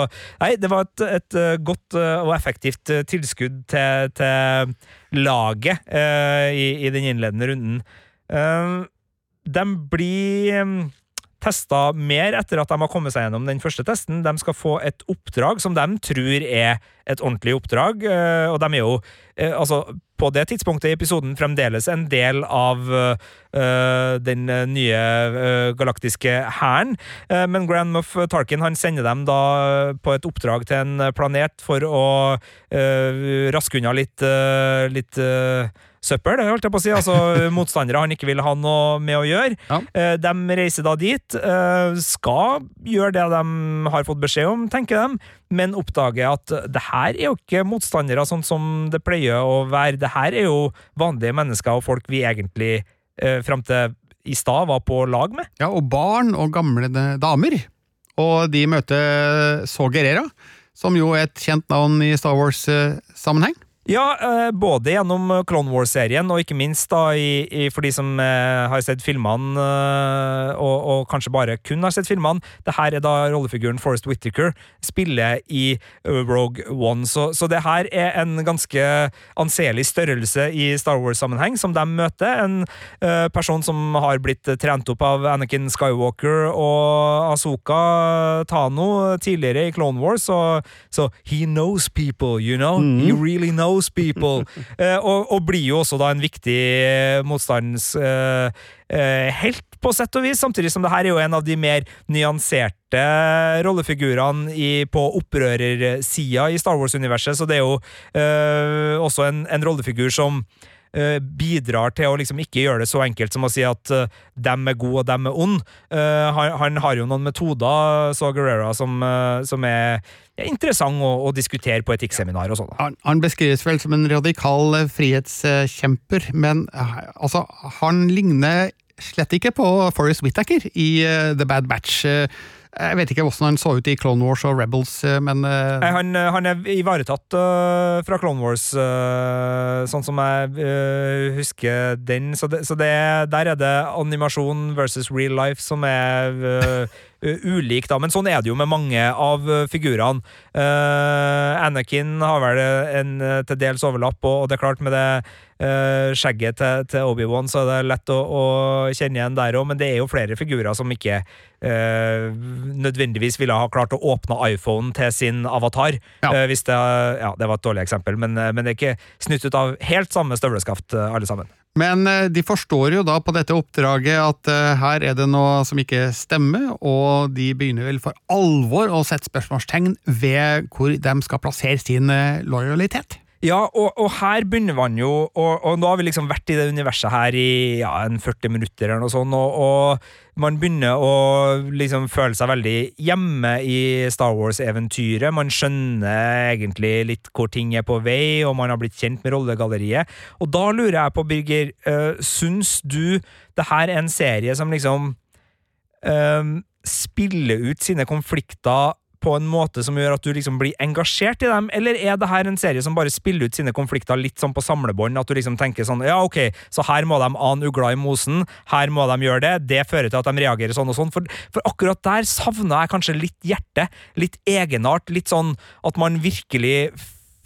[SPEAKER 3] nei, det var et, et eh, godt eh, og effektivt eh, tilskudd til, til laget eh, i, i den innledende runden. Eh, de blir eh, testa mer etter at de har kommet seg gjennom den første testen. De skal få et oppdrag som de tror er et ordentlig oppdrag, eh, og de er jo eh, altså på det tidspunktet i episoden fremdeles en del av uh, den nye uh, galaktiske hæren. Uh, men Grand Muff Tarkin han sender dem da på et oppdrag til en planet for å raske unna litt, litt søppel, holdt jeg på å si. Altså motstandere han ikke vil ha noe med å gjøre.
[SPEAKER 2] Ja.
[SPEAKER 3] De reiser da dit, skal gjøre det de har fått beskjed om, tenker de, men oppdager at det her er jo ikke motstandere sånn som det pleier å være. Det her er jo vanlige mennesker og folk vi egentlig eh, fram til i stad var på lag med.
[SPEAKER 2] Ja, og barn og gamle damer. Og de møter Saw Gerrera, som jo er et kjent navn i Star Wars-sammenheng.
[SPEAKER 3] Ja, eh, både gjennom Clone Wars-serien, og ikke minst da i, i, for de som eh, har sett filmene, eh, og, og kanskje bare kun har sett filmene. Det her er da rollefiguren Forrest Whittaker spiller i eh, Rogue One. Så, så det her er en ganske anselig størrelse i Star Wars-sammenheng, som de møter. En uh, person som har blitt trent opp av Anakin Skywalker og Asoka Tano tidligere i Clone Wars, så, så he knows people, you know. He really knows people. Eh, og, og blir jo også da en viktig motstandshelt, eh, helt på sett og vis, samtidig som det her er jo en av de mer nyanserte rollefigurene i, på opprørersida i Star Wars-universet, så det er jo eh, også en, en rollefigur som eh, bidrar til å liksom ikke gjøre det så enkelt som å si at uh, dem er gode og dem er ond. Uh, han, han har jo noen metoder, så Guerrera, som, eh, som er ja, interessant å, å diskutere på etikkseminar og sånn.
[SPEAKER 2] Han, han beskrives vel som en radikal frihetskjemper, men altså, han ligner slett ikke på Forrest Whittaker i The Bad Batch. Eh, Jeg vet ikke hvordan han så ut i Clone Wars og Rebels, eh, men eh,
[SPEAKER 3] Nei, han, han er ivaretatt uh, fra Clone Wars, uh, sånn som jeg uh, husker den. Så, det, så det, der er det animasjon versus real life som er ulik, da. Men sånn er det jo med mange av øh, figurene. Eh, Anakin har vel en til dels overlapp, og, det er klart med det skjegget til, til Obi-Wan, så er det lett å, å kjenne igjen der òg, men det er jo flere figurer som ikke Uh, nødvendigvis ville ha klart å åpne iPhonen til sin avatar.
[SPEAKER 2] Ja.
[SPEAKER 3] Uh, hvis det, ja, det var et dårlig eksempel, men, eh, men det er ikke snytt ut av helt samme støvleskaft, eh, alle sammen.
[SPEAKER 2] Men eh, de forstår jo da på dette oppdraget at eh, her er det noe som ikke stemmer, og de begynner vel for alvor å sette spørsmålstegn ved hvor de skal plassere sin eh, lojalitet.
[SPEAKER 3] Ja, og, og her begynner man jo og, og nå har vi liksom vært i det universet her i ja, en 40 minutter eller noe sånt, og, og man begynner å liksom føle seg veldig hjemme i Star Wars-eventyret. Man skjønner egentlig litt hvor ting er på vei, og man har blitt kjent med rollegalleriet. Og da lurer jeg på, Birger, øh, syns du det her er en serie som liksom øh, spiller ut sine konflikter på en måte som gjør at du liksom blir engasjert i dem, eller er det her en serie som bare spiller ut sine konflikter litt sånn på samlebånd, at du liksom tenker sånn ja, ok, så her må de ane ugla i mosen, her må de gjøre det, det fører til at de reagerer sånn og sånn, for, for akkurat der savna jeg kanskje litt hjerte, litt egenart, litt sånn at man virkelig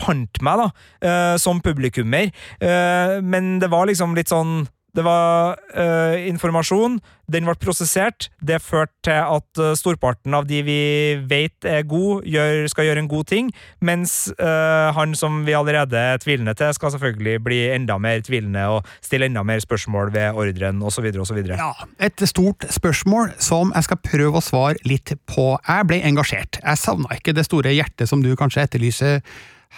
[SPEAKER 3] fant meg, da, uh, som publikummer, uh, men det var liksom litt sånn det var uh, informasjon, den ble prosessert. Det førte til at uh, storparten av de vi vet er gode, gjør, skal gjøre en god ting, mens uh, han som vi allerede er tvilende til, skal selvfølgelig bli enda mer tvilende og stille enda mer spørsmål ved ordren osv. osv.
[SPEAKER 2] Ja, et stort spørsmål som jeg skal prøve å svare litt på. Jeg ble engasjert. Jeg savna ikke det store hjertet som du kanskje etterlyser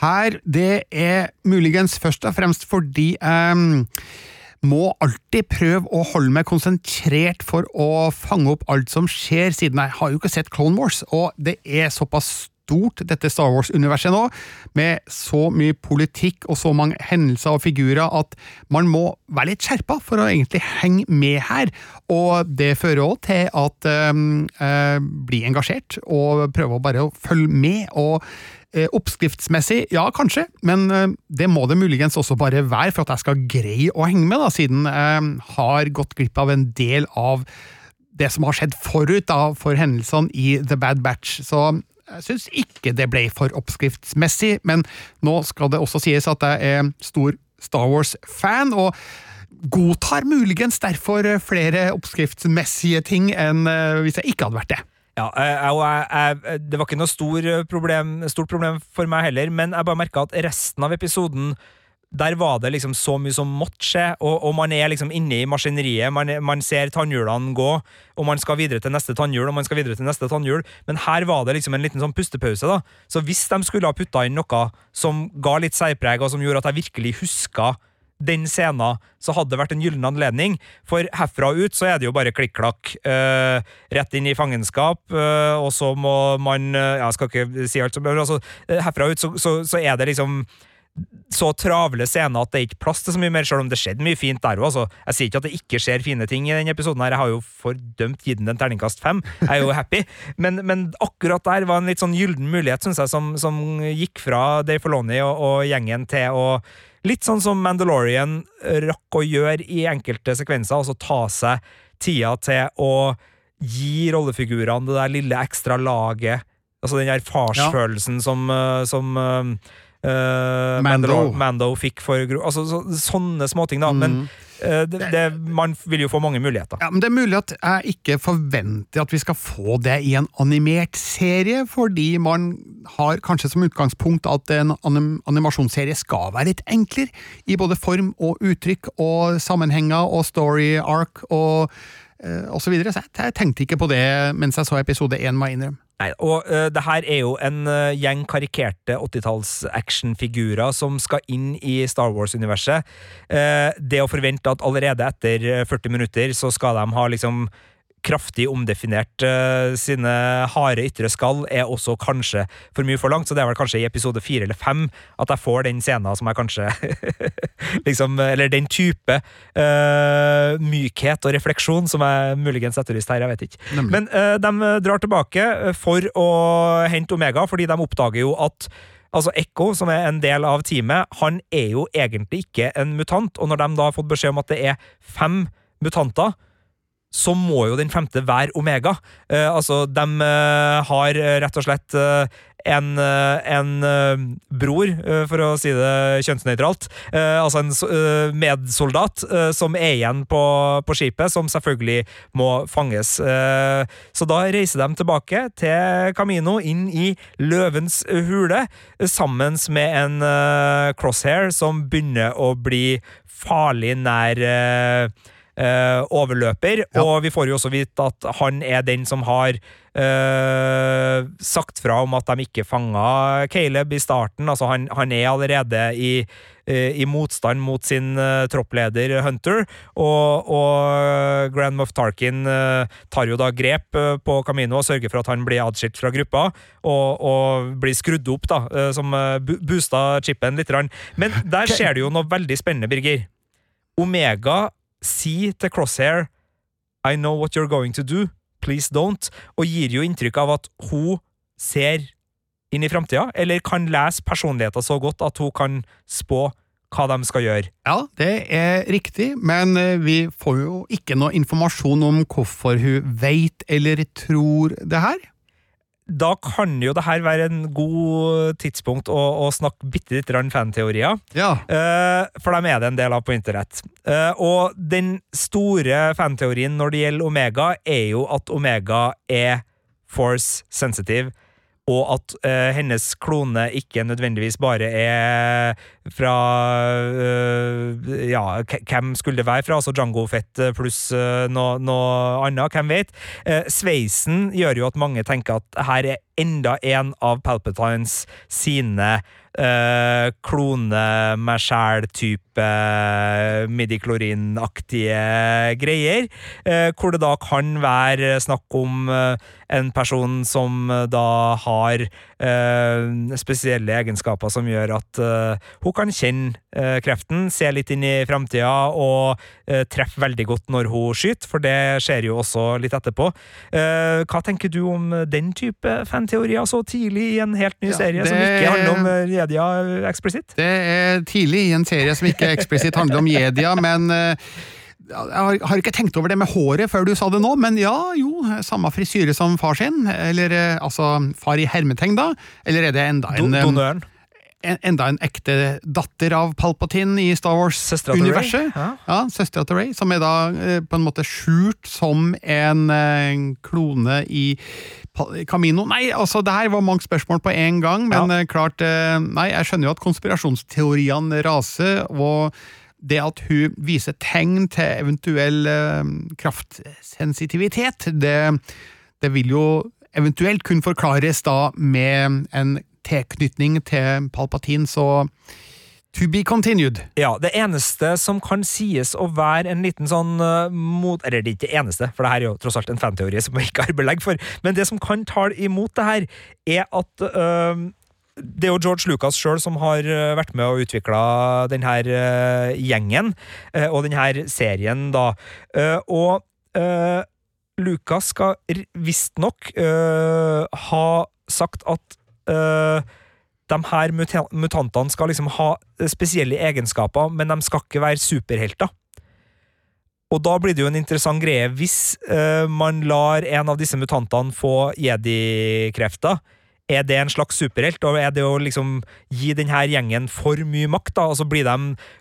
[SPEAKER 2] her. Det er muligens først og fremst fordi um, må alltid prøve å holde meg konsentrert for å fange opp alt som skjer, siden. Jeg har jo ikke sett Clone Wars, og det er såpass stort, dette Star Wars-universet nå, med så mye politikk og så mange hendelser og figurer at man må være litt skjerpa for å egentlig henge med her. Og det fører òg til at um, uh, bli engasjert og prøve å bare følge med. og Eh, oppskriftsmessig, ja kanskje, men eh, det må det muligens også bare være for at jeg skal greie å henge med, da, siden jeg har gått glipp av en del av det som har skjedd forut da, for hendelsene i The Bad Batch. Så jeg syns ikke det ble for oppskriftsmessig, men nå skal det også sies at jeg er stor Star Wars-fan. og godtar muligens derfor flere oppskriftsmessige ting enn eh, hvis jeg ikke hadde vært det.
[SPEAKER 3] Ja, jeg, jeg, jeg, Det var ikke noe stor problem, stort problem for meg heller, men jeg bare merka at resten av episoden der var det liksom så mye som måtte skje, og, og man er liksom inne i maskineriet. Man, man, ser tannhjulene gå, og man skal videre til neste tannhjul, og man skal videre til neste tannhjul. Men her var det liksom en liten sånn pustepause. da. Så hvis de skulle ha putta inn noe som ga litt særpreg, og som gjorde at jeg virkelig huska den scenen, så hadde det vært en gyllen anledning. For herfra og ut så er det jo bare klikk-klakk. Uh, rett inn i fangenskap, uh, og så må man uh, Jeg skal ikke si alt, men altså, herfra og ut så, så, så, er det liksom så travle scener at det er ikke plass til så mye mer, selv om det skjedde mye fint der òg. Altså. Jeg sier ikke at det ikke skjer fine ting i denne episoden, her, jeg har jo fordømt gitt den en terningkast fem. Jeg er jo happy, men, men, akkurat der var en litt sånn gyllen mulighet, syns jeg, som, som, gikk fra Dave Filoni og, og gjengen til å Litt sånn som Mandalorian rakk å gjøre i enkelte sekvenser, altså ta seg tida til å gi rollefigurene det der lille ekstra laget, altså den der farsfølelsen ja. som, eh, som uh, Mando. Mando. fikk for altså, så, Sånne småting, da. Mm. Men uh, det, det, man vil jo få mange muligheter.
[SPEAKER 2] Ja, men Det er mulig at jeg ikke forventer at vi skal få det i en animert serie, fordi man har kanskje som utgangspunkt at en anim animasjonsserie skal være litt enklere, i både form og uttrykk og sammenhenger og story arc og uh, og så videre. Så jeg, jeg tenkte ikke på det mens jeg så episode én, må jeg innrømme.
[SPEAKER 3] Nei, og uh, det her er jo en uh, gjeng karikerte 80-talls actionfigurer som skal inn i Star Wars-universet. Uh, det å forvente at allerede etter 40 minutter så skal de ha liksom kraftig omdefinert uh, sine harde ytre skall, er også kanskje for mye for langt. Så det er vel kanskje i episode fire eller fem at jeg får den scenen som jeg kanskje liksom, Eller den type uh, mykhet og refleksjon som jeg muligens etterlyste her, jeg vet ikke. Nemlig. Men uh, de drar tilbake for å hente Omega, fordi de oppdager jo at Altså Ekko, som er en del av teamet, han er jo egentlig ikke en mutant, og når de da har fått beskjed om at det er fem mutanter, så må jo den femte være Omega. Eh, altså, de eh, har eh, rett og slett eh, en, eh, en eh, bror, for å si det kjønnsnøytralt. Altså en medsoldat som er igjen på, på skipet, som selvfølgelig må fanges. Så da reiser de tilbake til Camino, inn i Løvens hule, sammen med en crosshair som begynner å bli farlig nær eh, overløper,
[SPEAKER 2] Ja.
[SPEAKER 3] og vi får jo også vite at han er den som har eh, sagt fra om at de ikke fanga Caleb i starten. Altså, han, han er allerede i, eh, i motstand mot sin eh, troppleder Hunter, og, og Grand Moff Tarkin eh, tar jo da grep på Camino og sørger for at han blir adskilt fra gruppa, og, og blir skrudd opp, da, som boosta chipen litt. Men der skjer det jo noe veldig spennende, Birger. Omega sier til Crosshair I know what you're going to do, please don't, og gir jo inntrykk av at hun ser inn i framtida, eller kan lese personligheter så godt at hun kan spå hva de skal gjøre.
[SPEAKER 2] Ja, det er riktig, men eh, vi får jo ikke noe informasjon om hvorfor hun veit eller tror det her.
[SPEAKER 3] Da kan jo det her være en god tidspunkt å, å snakke bitte litt fanteorier.
[SPEAKER 2] Ja.
[SPEAKER 3] Uh, for dem er det en del av på internett. Uh, og den store fanteorien når det gjelder Omega, er jo at Omega er force sensitive, og at uh, hennes klone ikke nødvendigvis bare er fra uh, Ja, hvem skulle det være fra? Altså Django Fett pluss uh, noe, no annet, hvem vet? Eh, sveisen gjør jo at mange tenker at her er enda en av Palpatines sine eh, meg sjæl-type midiklorinaktige greier, eh, hvor det da kan være snakk om eh, en person som eh, da har eh, spesielle egenskaper som gjør at eh, hun kan kjenne eh, kreften, se litt inn i framtida og eh, treffe veldig godt når hun skyter, for det skjer jo også litt etterpå. Eh, hva tenker du om den type fanteorier så tidlig i en helt ny
[SPEAKER 2] Ja,
[SPEAKER 3] serie som ikke handler om eh, Jedia eksplisitt?
[SPEAKER 2] Det er tidlig i en serie som ikke eksplisitt handler om jedia, men eh, jeg har, ikke tenkt over det med håret før du sa det nå, men ja, jo, samme frisyre som far sin, eller eh, altså far i hermetegn da, eller er det enda en, eh,
[SPEAKER 3] Donøren.
[SPEAKER 2] En, enda en ekte datter av Palpatine i Star Wars-universet?
[SPEAKER 3] ja.
[SPEAKER 2] Ja, søstera til Ray, som er da eh, på en måte skjult som en eh, klone i Camino. Nei, altså, det her var mange spørsmål på en gang, men
[SPEAKER 3] Ja.
[SPEAKER 2] eh, klart Nei, jeg skjønner jo at konspirasjonsteoriene raser, og det at hun viser tegn til eventuell kraftsensitivitet, det, det vil jo eventuelt kunne forklares da med en tilknytning til Palpatine, så to be continued.
[SPEAKER 3] Ja, det eneste som kan sies å være en liten sånn uh, mot... Eller det er ikke det eneste, for det her er jo tross alt en fanteori som vi ikke har belegg for, men det som kan tale imot det her, er at uh, det er jo George Lucas sjøl som har eh, vært med og utvikla denne uh, gjengen og denne serien, da. Og Lucas skal visstnok uh, ha sagt at eh, de her muta- mutantene skal liksom ha spesielle egenskaper, men de skal ikke være superhelter. Og da blir det jo en interessant greie hvis uh, man lar en av disse mutantene få jedi-krefter. Er det en slags superhelt, og er det å liksom gi denne gjengen for mye makt? da, og så de,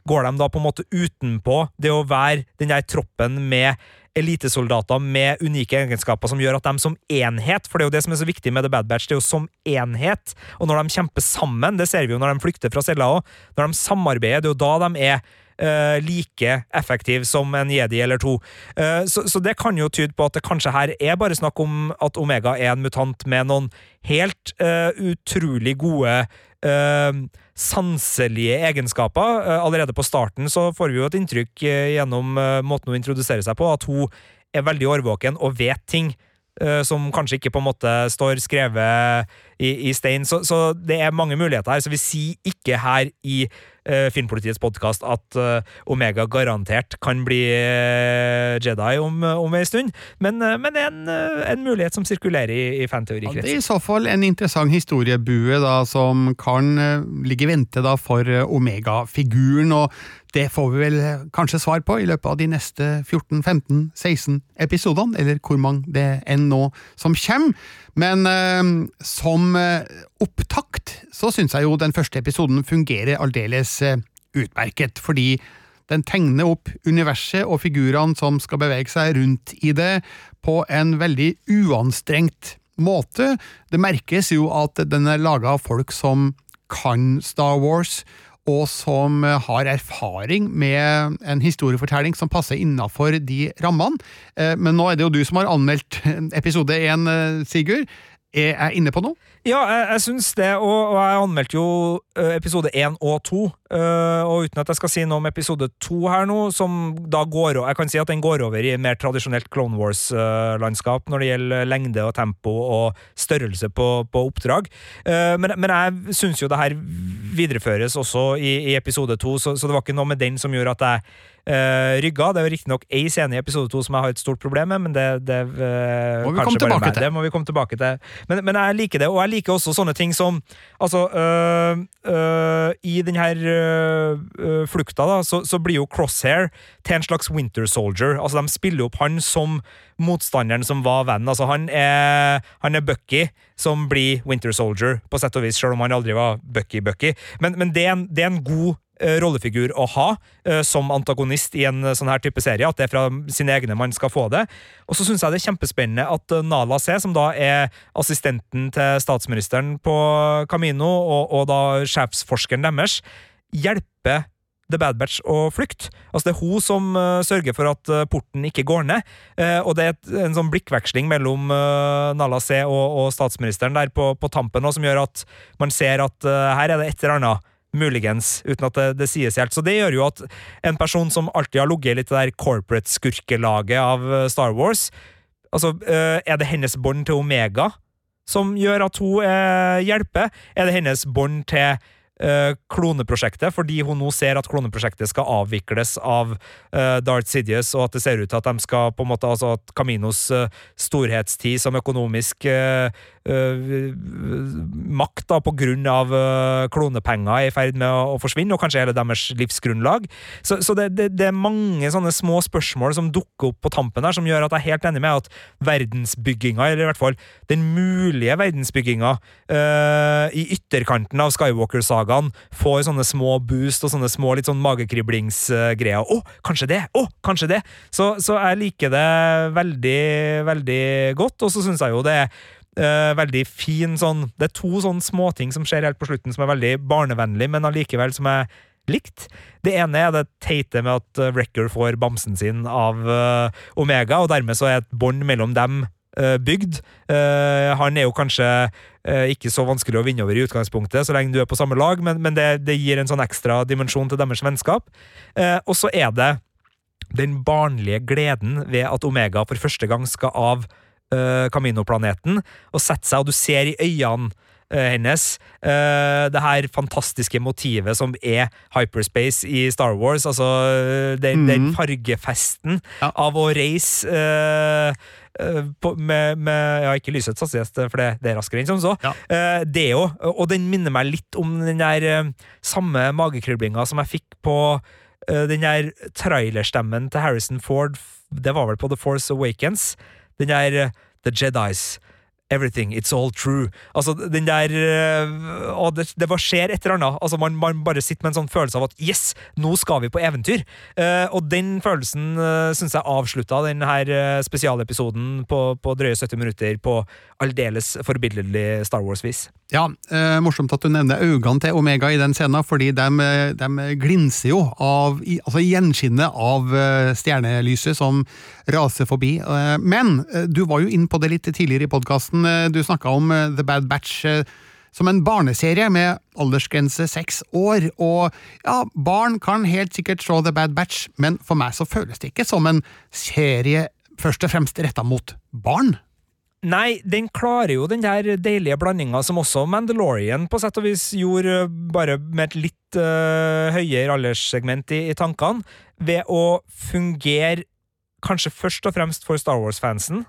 [SPEAKER 3] går de da på en måte utenpå det å være den der troppen med elitesoldater med unike egenskaper som gjør at de som enhet, for det er jo det som er så viktig med The Bad Batch, det er jo som enhet, og når de kjemper sammen, det ser vi jo når de flykter fra cella òg, når de samarbeider, det er jo da de er uh, like effektiv som en jedi eller to. Uh, så, så det kan jo tyde på at det kanskje her er bare snakk om at Omega er en mutant med noen helt uh, utrolig gode eh, sanselige egenskaper. Eh, allerede på starten så får vi jo et inntrykk eh, gjennom eh, måten hun introduserer seg på, at hun er veldig årvåken og vet ting. Som kanskje ikke på en måte står skrevet i, i stein. Så, så det er mange muligheter her. Så vi sier ikke her i uh, Filmpolitiets podkast at uh, Omega garantert kan bli uh, Jedi om, om en stund, men, men det er en, en, mulighet som sirkulerer i, i fanteorikretsen.
[SPEAKER 2] Ja, det er i så fall en interessant historiebue da, som kan ligge i vente da, for Omega-figuren. og det får vi vel kanskje svar på i løpet av de neste 14-15-16 episodene, eller hvor mange det enn nå som kommer. Men eh, som opptakt så syns jeg jo den første episoden fungerer aldeles eh, utmerket, fordi den tegner opp universet og figurene som skal bevege seg rundt i det, på en veldig uanstrengt måte. Det merkes jo at den er laga av folk som kan Star Wars, og som har erfaring med en historiefortelling som passer innafor de rammene. Eh, men nå er det jo du som har anmeldt episode én, eh, Sigurd. Er jeg inne på noe?
[SPEAKER 3] Ja, jeg, jeg syns det, og, og, jeg anmeldte jo uh, episode én og to. Uh, og uten at jeg skal si noe om episode to her nå, som da går over Jeg kan si at den går over i mer tradisjonelt Clone Wars-landskap når det gjelder lengde og tempo og størrelse på, på oppdrag. Men, men, jeg syns jo det her videreføres også i, i episode to, så, så det var ikke noe med den som gjorde at jeg Uh, rygga. Det er jo riktignok ei scene i episode to som jeg har et stort problem med, men det, det uh,
[SPEAKER 2] må vi komme tilbake til.
[SPEAKER 3] Det må vi komme tilbake til. Men, men, jeg liker det, og jeg liker også sånne ting som Altså, uh, i denne flukta, da, så, så, blir jo Crosshair til en slags Winter Soldier. Altså, de spiller opp han som motstanderen som var venn. Altså, han er, han er Bucky som blir Winter Soldier, på sett og vis, selv om han aldri var Bucky-Bucky. Men, men det, er en, det er en god rollefigur å ha eh, som antagonist i en eh, sånn her type serie. At det er fra sine egne man skal få det. Og så syns jeg det er kjempespennende at Nala C, som da er assistenten til statsministeren på Camino, og, og da sjefsforskeren deres, hjelper The Bad Batch å flykte. Altså Det er hun som uh, sørger for at uh, porten ikke går ned. Uh, og det er et, en sånn blikkveksling mellom Nala C og, og, statsministeren der på, på tampen også, som gjør at man ser at her er det et eller annet Muligens, uten at det, det, sies helt. Så det gjør jo at en person som alltid har ligget i litt det der corporate-skurkelaget av eh, Star Wars Altså, eh, er det hennes bånd til Omega som gjør at hun eh, hjelper? Er det hennes bånd til uh, kloneprosjektet, fordi hun nå ser at kloneprosjektet skal avvikles av uh, Darth Sidious, og at det ser ut til at de skal på en måte, altså at Caminos storhetstid som økonomisk makt da, på grunn av klonepenger er i ferd med å, å, forsvinne, og kanskje hele deres livsgrunnlag. Så, så det, det, det, er mange sånne små spørsmål som dukker opp på tampen her, som gjør at jeg er helt enig med at verdensbygginga, eller i hvert fall den mulige verdensbygginga i ytterkanten av Skywalker-sagaen, sagaen får sånne små boost og sånne små litt sånn magekriblingsgreier. Å, kanskje det! Å, kanskje det! Så, så jeg liker det veldig, veldig godt, og så syns jeg jo det er Uh, veldig fin sånn Det er to sånne småting som skjer helt på slutten som er veldig barnevennlig, men allikevel som er likt. Det ene er det teite med at uh, Wrecker får bamsen sin av uh, Omega, og dermed så er et bånd mellom dem Eh, bygd. Eh, han er jo kanskje eh, ikke så vanskelig å vinne over i utgangspunktet, så lenge du er på samme lag, men, men det, det, gir en sånn ekstra dimensjon til deres vennskap. og så er det den barnlige gleden ved at Omega for første gang skal av uh, Camino-planeten og sette seg, og du ser i øynene hennes. Uh, det her fantastiske motivet som er hyperspace i Star Wars. Altså den, mm. den fargefesten ja. av å reise uh, Eh, på, med, med, Ja, ikke lysets hastighet, for det, det, er raskere enn som så. Ja. Det jo, og den minner meg litt om den der samme magekriblinga som jeg fikk på den der trailerstemmen til Harrison Ford. Det var vel på The Force Awakens. Den der The Jedis. Everything, it's all true. Altså, den der Og det, det bare skjer et eller annet. Altså, man, man, bare sitter med en sånn følelse av at yes, nå skal vi på eventyr. Uh, og den følelsen uh, syns jeg avslutta den her spesialepisoden på, på drøye 70 minutter på aldeles forbilledlig Star Wars-vis.
[SPEAKER 2] Ja, eh, morsomt at du nevner øynene til Omega i den scenen, fordi de, de glinser jo av altså gjenskinnet av eh, stjernelyset som raser forbi. Eh, men eh, du var jo inn på det litt tidligere i podkasten. Du snakka om The Bad Batch som en barneserie med aldersgrense seks år. Og ja, barn kan helt sikkert se The Bad Batch, men for meg så føles det ikke som en serie først og fremst retta mot barn.
[SPEAKER 3] Nei, den klarer jo den der deilige blandinga som også Mandalorian på sett og vis gjorde, bare med et litt uh, høyere alderssegment i, i tankene, ved å fungere kanskje først og fremst for Star Wars-fansen.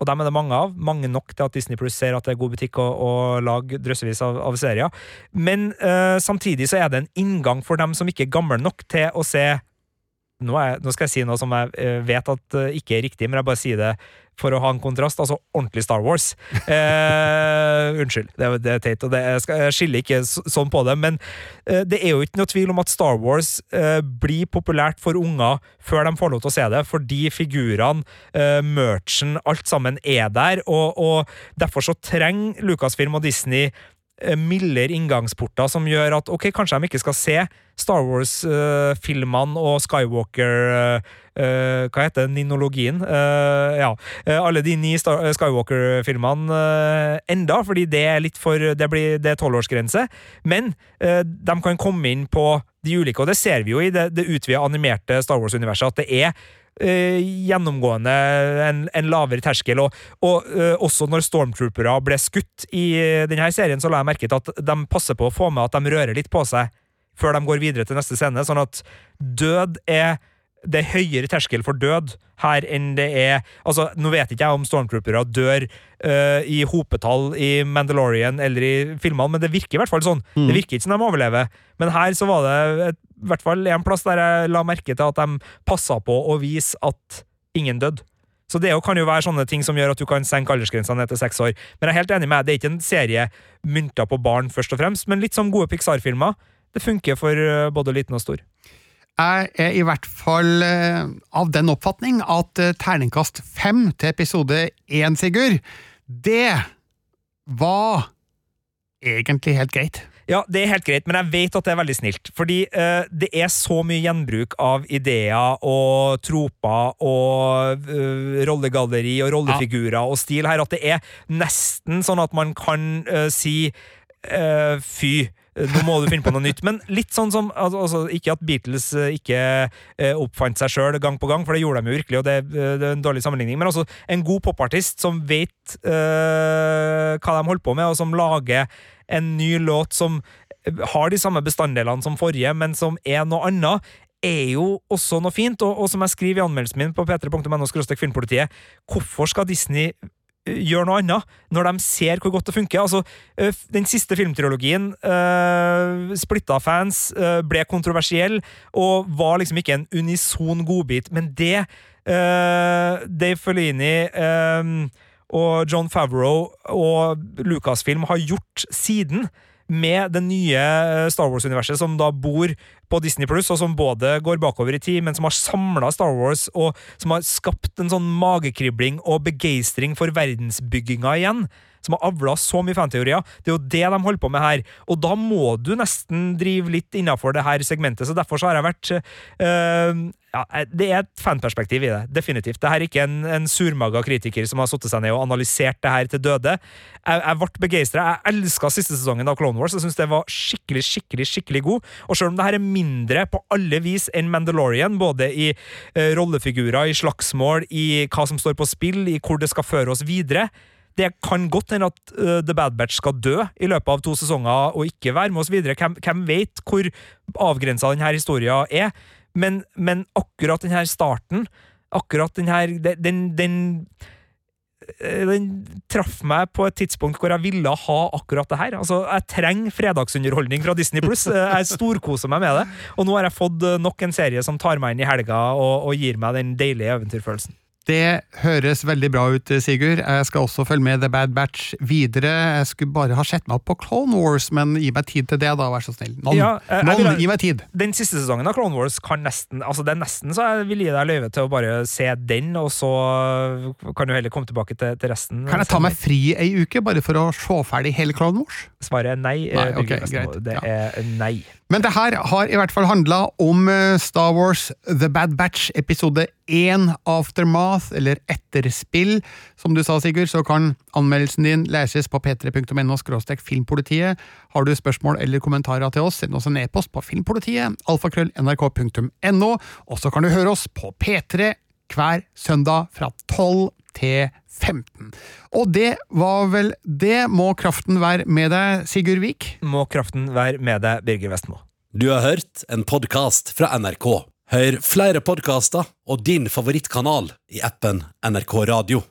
[SPEAKER 3] Og dem er det mange av. Mange nok til at Disney Plus ser at det er god butikk å, å lage drøssevis av, av serier. Men uh, samtidig så er det en inngang for dem som ikke er gamle nok til å se nå, er, nå, skal jeg si noe som jeg eh, vet at uh, ikke er riktig, men jeg bare sier det for å ha en kontrast. Altså ordentlig Star Wars. Eh, unnskyld, det, det, er teit, og det, jeg, skal, jeg skiller ikke så, sånn på det. Men eh, det er jo ikke noe tvil om at Star Wars eh, blir populært for unger før de får lov til å se det, fordi figurene, eh, merchen, alt sammen er der. Og, og derfor så trenger Lucasfilm og Disney mildere inngangsporter som gjør at ok, kanskje de ikke skal se Star Wars-filmene og Skywalker uh, Hva heter ninologien? Uh, ja. alle de ni Skywalker-filmene enda, fordi det er litt for Det, blir, det er tolvårsgrense. Men de kan komme inn på de ulike, og det ser vi jo i det, det animerte Star Wars-universet, at det er Uh, gjennomgående en, en, lavere terskel. Og, og eh, også når stormtroopere ble skutt i denne serien, så la jeg merke til at de passer på å få med at de rører litt på seg før de går videre til neste scene, sånn at død er det er høyere terskel for død her enn det er Altså, Nå vet ikke jeg om stormtroopere dør uh, i hopetall i Mandalorian eller i filmene, men det virker i hvert fall sånn. Mm. Det virker ikke som de overlever. Men her så var det et, i hvert fall en plass der jeg la merke til at de passa på å vise at ingen døde. Så det kan jo være sånne ting som gjør at du kan senke aldersgrensa ned til seks år. Men jeg er helt enig med deg, det er ikke en serie mynta på barn, først og fremst, men litt som gode Pixar-filmer det funker for eh, både liten og stor.
[SPEAKER 2] Jeg er i hvert fall eh, av den oppfatning at eh, terningkast fem til episode én, Sigurd, det var egentlig helt greit.
[SPEAKER 3] Ja, det er helt greit, men jeg vet at det er veldig snilt. Fordi uh, det er så mye gjenbruk av ideer og troper og uh, rollegalleri og rollefigurer ja. og stil her at det er nesten sånn at man kan uh, si fy nå må du finne på noe nytt. Men litt sånn som altså, Ikke at Beatles eh, ikke eh, oppfant seg sjøl gang på gang, for det gjorde de jo virkelig, og det, eh, det er en dårlig sammenligning, men altså en god popartist som vet uh, hva de holder på med, og som lager en ny låt som har de samme bestanddelene som forrige, men som er noe annet, er jo også noe fint. Og, og som jeg skriver i anmeldelsen min på p3.no filmpolitiet, hvorfor skal Disney gjør noe annet, når de ser hvor godt det funker. Altså, den siste filmtrilogien, uh, splitta fans, uh, ble kontroversiell og var liksom ikke en unison godbit, men det uh, Dave Fellini og John Favreau og Lucasfilm har gjort siden, med det nye Star Wars-universet, som da bor på Disney Pluss, og som både går bakover i tid, men som har samla Star Wars, og som har skapt en sånn magekribling og begeistring for verdensbygginga igjen som har avla så mye fanteorier. Det er jo det de holder på med her. Og da må du nesten drive litt innafor det her segmentet. Så derfor så har jeg vært øh, ja, Det er et fanperspektiv i det, definitivt. Det her er ikke en, en surmaga kritiker som har satt seg ned og analysert det her til døde. Jeg, jeg ble begeistra. Jeg elska siste sesongen av Clone Wars. Jeg syns det var skikkelig, skikkelig skikkelig god. Og selv om det her er mindre på alle vis enn Mandalorian, både i uh, rollefigurer, i slagsmål, i hva som står på spill, i hvor det skal føre oss videre, det kan godt hende at uh, The Bad Batch skal dø i løpet av to sesonger og ikke være med oss videre. Hvem, hvem vet hvor avgrensa denne historien er? Men, men, akkurat denne starten, akkurat denne Den, den, den den traff meg på et tidspunkt hvor jeg ville ha akkurat det her. Altså, Jeg trenger fredagsunderholdning fra Disney Pluss. Jeg storkoser meg med det. Og nå har jeg fått nok en serie som tar meg inn i helga og, og gir meg den deilige eventyrfølelsen.
[SPEAKER 2] Det høres veldig bra ut, Sigurd. Jeg skal også følge med The Bad Batch videre. Jeg skulle bare ha sett meg opp på Clone Wars, men gi meg tid til det, da, vær så snill. Noen, ja, noen vil, gi meg tid!
[SPEAKER 3] Den siste sesongen av Clone Wars kan nesten altså det er nesten så jeg vil gi deg løyve til å bare se den, og så kan du heller komme tilbake til, til resten.
[SPEAKER 2] Kan jeg ta meg fri ei uke, bare for å se ferdig hele Clone Wars?
[SPEAKER 3] Svaret er nei.
[SPEAKER 2] nei okay.
[SPEAKER 3] Det er nei.
[SPEAKER 2] Men det her har i hvert fall handla om eh, Star Wars The Bad Batch episode 1 Aftermath, eller Etterspill. Som du sa, Sigurd, så kan anmeldelsen din leses på p3.no filmpolitiet. Har du spørsmål eller kommentarer til oss, send oss en e-post på filmpolitiet, alfakrøll.nrk.no, og så kan du høre oss på P3 hver søndag fra 12 til 15. Og det var vel det. Må kraften være med deg, Sigurd Vik?
[SPEAKER 3] Må kraften være med deg, Birger Vestmo.
[SPEAKER 1] Du har hørt en podkast fra NRK. Hør flere podkaster og din favorittkanal i appen NRK Radio.